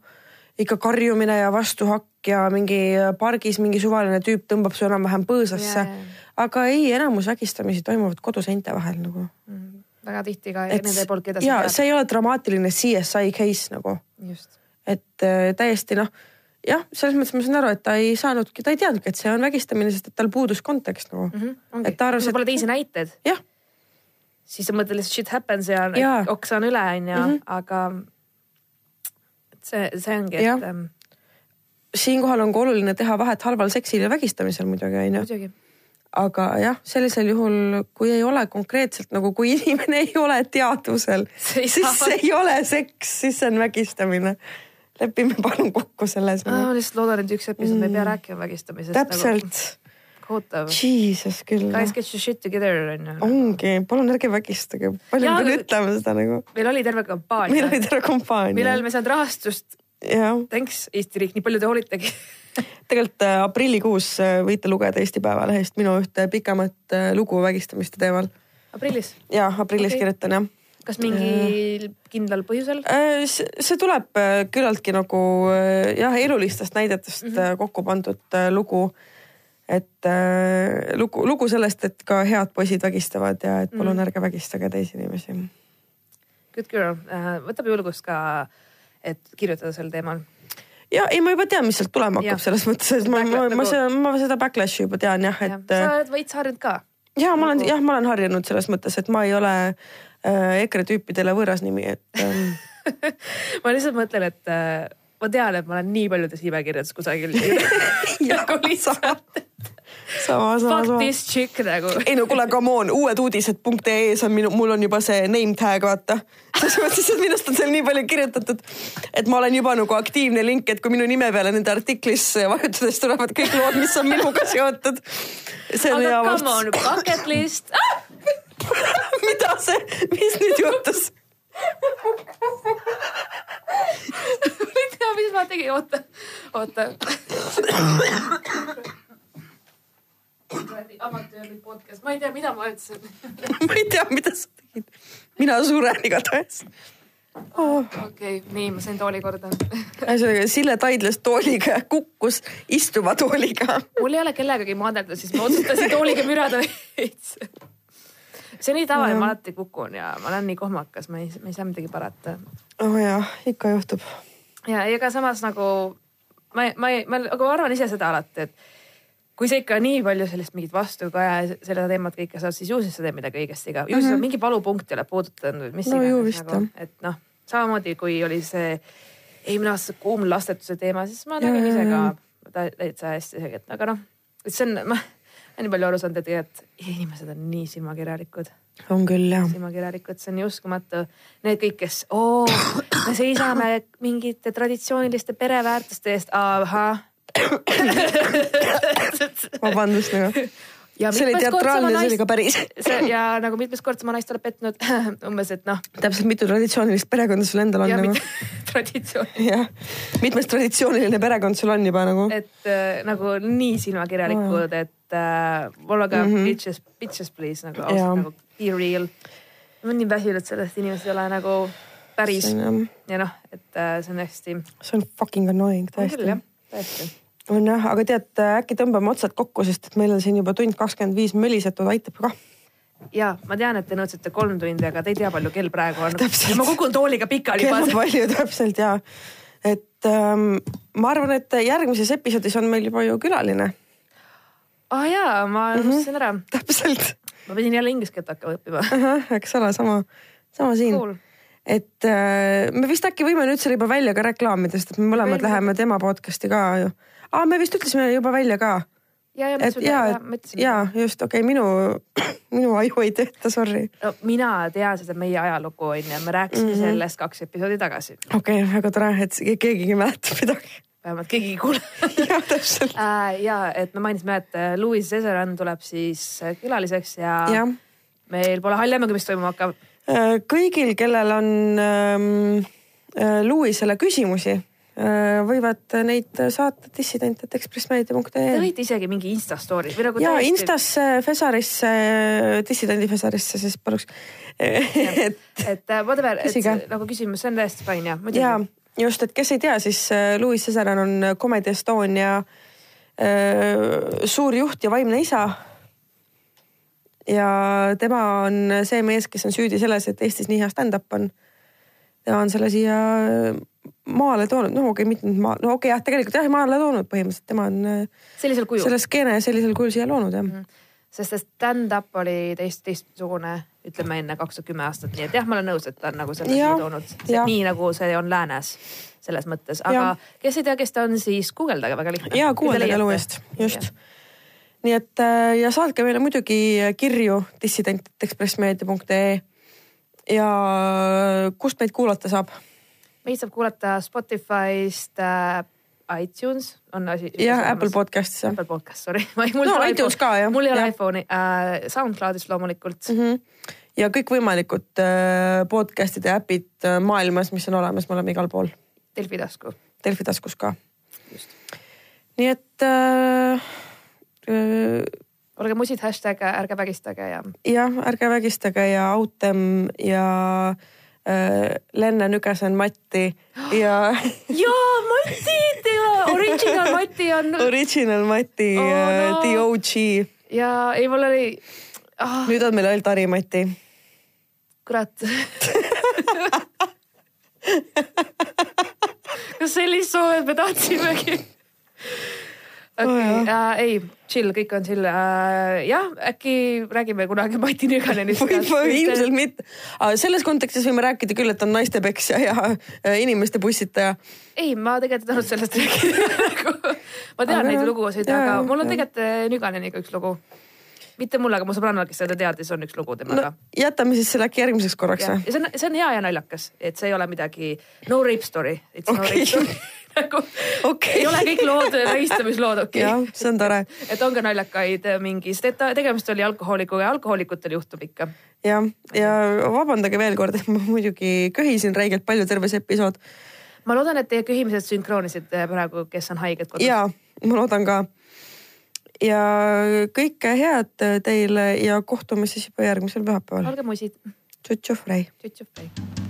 ikka karjumine ja vastuhakk ja mingi pargis mingi suvaline tüüp tõmbab su enam-vähem põõsasse aga ei, enamus vägistamisi toimuvad koduseinte vahel nagu. Mm, väga tihti ka et nende poolt, keda ja see ei ole dramaatiline CSI case nagu, et äh, täiesti noh, jah, selles mõttes ma saan aru, et ta ei saanudki, ta ei teadnudki, et see on vägistamine, sest et tal puudus kontekst nagu. Mm. -hmm. et ta arvas, sul pole et teisi näiteid, jah, siis sa mõtled lihtsalt shit happens ja Jaa. oks on üle, onju, aga et see, see ongi, et ähm, siinkohal on ka oluline teha vahet halval seksil ja vägistamisel muidugi onju. muidugi aga jah, sellisel juhul, kui ei ole konkreetselt nagu, kui inimene ei ole teadvusel, siis see ei ole seks, siis see on vägistamine. lepime palun kokku selles nagu. ma lihtsalt loodan, et üks episood mm. me ei pea rääkima vägistamisest. täpselt, Nagu, kohutav. jesus küll. Guys get your shit together onju. ongi, palun ärge vägistage, palju me peame ütlema seda nagu. meil oli terve meil kampaania oli, terve kampaania millel. me saanud rahastust. Thanks Eesti riik, nii palju te hoolitegi. tegelikult äh, aprillikuus äh, võite lugeda Eesti Päevalehest minu ühte pikemat äh, lugu vägistamiste teemal. aprillis, ja aprillis okay. kirjutan jah kas mingil kindlal põhjusel? See tuleb küllaltki nagu jah, elulistest näidetest mm -hmm. kokku pandud lugu. et äh, lugu, lugu sellest, et ka head poisid vägistavad ja et palun ärge vägistage teisi inimesi. Good girl, võtab julgust ka, et kirjutada sel teemal. Ja ei, ma juba tean, mis sealt tulema hakkab selles mõttes, et ma, ma, ma nagu- seda, ma seda backlash'i juba tean jah, et sa äh, oled veits harjunud ka. ja ma olen nagu- jah, ma olen harjunud selles mõttes, et ma ei ole äh, EKRE tüüpidele võõras nimi, et ähm, ma lihtsalt mõtlen, et äh, ma tean, et ma olen nii paljudes nimekirjades kusagil. nagu lihtsalt, sama, sama, fuck this chick nagu. ei no kuule, come on, uued uudised.ee-s on minu, mul on juba see name tag vaata. selles mõttes, et minust on seal nii palju kirjutatud, et ma olen juba nagu aktiivne link, et kui minu nime peale nende artiklis vajutades tulevad kõik lood, mis on minuga seotud. see on hea come on, vastus. bucket list ah! mida see, mis nüüd juhtus? ma ei tea, mis ma tegin, oota, oota. amatöörlik podcast, ma ei tea, mida ma ütlesin. ma ei tea, mida sa tegid. mina suren igatahes. oh.. okei okay,, nii, ma sain tooli korda. ühesõnaga Sille taidles tooliga ja kukkus istuva tooliga. mul ei ole kellegagi maadelda, siis ma otsustasin tooliga mürada veits. see on nii tavaline, ma alati kukun ja ma olen nii kohmakas, ma ei, ma ei saa midagi parata oh jaa, ikka juhtub. ja ega samas nagu ma, ma ma, aga ma arvan ise seda alati, et kui sa ikka nii palju sellist mingit vastukaja ja seda teemat kõike saad, siis ju siis sa teed midagi õigesti ka. ju siis on mingi valupunkt ei ole puudutanud mis. No iganes nagu, et noh, samamoodi kui oli see eelmine aasta kuumlastetuse teema, siis ma nägin Ja, ise ka tä- täitsa hästi isegi, et aga noh, et see on, ma olen nii palju aru saanud, et tegelikult inimesed on nii silmakirjalikud on küll jah. silmakirjalikud, see on nii uskumatu. Need kõik, kes oo, me seisame mingite traditsiooniliste pereväärtuste eest, ahah. vabandust nagu. ja see oli teatraalne, see oli ka, päris. ja nagu mitmes kord sama naist oled petnud, umbes, et noh, täpselt mitu traditsioonilist perekonda sul endal on ja nagu traditsioon, jah, mitmes traditsiooniline perekond sul on juba nagu. et äh, nagu nii silmakirjalikud, et äh, on ka mm -hmm. bitches, bitches please nagu ausalt nagu be real. ma olen nii väsinud sellest, inimesed ei ole nagu päris on ja noh, et äh, see on hästi, see on fucking annoying tõesti tõesti on jah, aga tead, äkki tõmbame otsad kokku, sest et meil on siin juba tund kakskümmend viis mölisetud, aitab ka. ja ma tean, et te nõudsite kolm tundi, aga te ei tea, palju kell praegu on ma kukun tooliga pikali kell palju täpselt ja, et ähm, ma arvan, et järgmises episoodis on meil juba ju külaline. aa ah, jaa, ma Mhm. unustasin ära, täpselt, ma pidin jälle inglise keelt hakkama õppima. eks ole, sama, sama siin Cool. et äh, me vist äkki võime nüüd selle juba välja ka reklaamida, sest et me mõlemad Veel- läheme tema podcast'i ka ju. aa, me vist ütlesime juba välja ka, ja, ja ja, ja just okei okay,, minu, minu aju ei tööta, sorry. no,. mina tean seda meie ajalugu on ju, me rääkisime mm. -hmm. sellest kaks episoodi tagasi, okei okay,, väga tore, et keegigi mäletab midagi. vähemalt keegi ei kuule jah, täpselt. äh,. ja et me mainisime, et äh, Louis Cesaran tuleb siis äh, külaliseks ja, ja. meil pole haljemagi, mis toimuma hakkab. kõigil, kellel on ähm, äh, Louisele küsimusi äh,, võivad neid saata dissident.ekspressmeedia.ee Te võite isegi mingi Insta story või nagu ja Instasse, Fesarisse, dissidendi Fesarisse siis paluks. et et äh, whatever, et nagu küsimus, see on täiesti fine jah, ja just, et kes ei tea, siis äh, Louis Cesaran on Comedy Estonia äh, suur juht ja vaimne isa. ja tema on see mees, kes on süüdi selles, et Eestis nii hea stand-up on. tema on selle siia maale toonud, no okei okay,, mitte maa, no okei okay, jah, tegelikult jah, maale toonud põhimõtteliselt, tema on äh, sellisel kujul. selle skeene sellisel kujul siia loonud jah mm. sest see stand-up oli teist, teistsugune, ütleme enne kaks tuhat kümme aastat, nii et jah, ma olen nõus, et ta on nagu selle siia toonud, nii nagu see on läänes selles mõttes, aga Jah. kes ei tea, kes ta on, siis guugeldage väga lihtne. ja kuuendage Louist, just. nii et äh, ja saatke meile muidugi kirju dissident.ekspressmeedia.ee ja kust meid kuulata saab? Meid saab kuulata Spotify'st äh,, iTunes on asi. jah, Apple Podcastis. Apple Podcast, sorry. mul No, iTunes ka, jah. mul ei ole iPhone'i äh,, SoundCloudist loomulikult mm. Mhm. ja kõikvõimalikud äh, podcast'ide äpid äh, maailmas, mis on olemas, me oleme igal pool. -hmm. Delfi tasku. Delfi taskus ka nii et äh, äh, olge musid, hashtag ärge vägistage ja jah, ärge vägistage ja Autem ja äh, Lenne Nügasen Matti ja jaa, Mati, original Mati on Original Mati Oh, oh, no. The OG. ja ei, mul oli ah,, nüüd on meil ainult Ari Mati. kurat kas sellist soovi me tahtsimegi? Okei Oh, okay, äh,, ei, chill, kõik on chill äh,. jah, äkki räägime kunagi Mati Nüganenist. võib-olla ilmselt mitte, selles kontekstis võime rääkida küll, et on naistepeksja ja äh, inimeste pussitaja. ei, ma tegelikult ei tahtnud sellest rääkida nagu,. ma tean Aga neid lugusid, aga mul on tegelikult äh, Nüganeniga üks lugu. mitte mul, aga mu sõbrannal, kes seda teadis, on üks lugu no temaga no,. jätame siis selle äkki järgmiseks korraks ja või? see on, see on hea ja naljakas, et see ei ole midagi no rape story, it's no Okei. rape story nagu Okei. ei ole kõik lood rahistamislood, okei jah, see on tore. et on ka naljakaid mingi, sest et ta- tegemist oli alkohoolikuga ja alkohoolikutel juhtub ikka. jah, ja vabandage veel kord, et ma muidugi köhisin räigelt palju terve see episood ma loodan, et teie köhimised sünkroonisid praegu, kes on haiged kodus. ja ma loodan ka. ja kõike head teile ja kohtume siis juba järgmisel pühapäeval. olge musid, tšutšu, Frei. tšutšuf,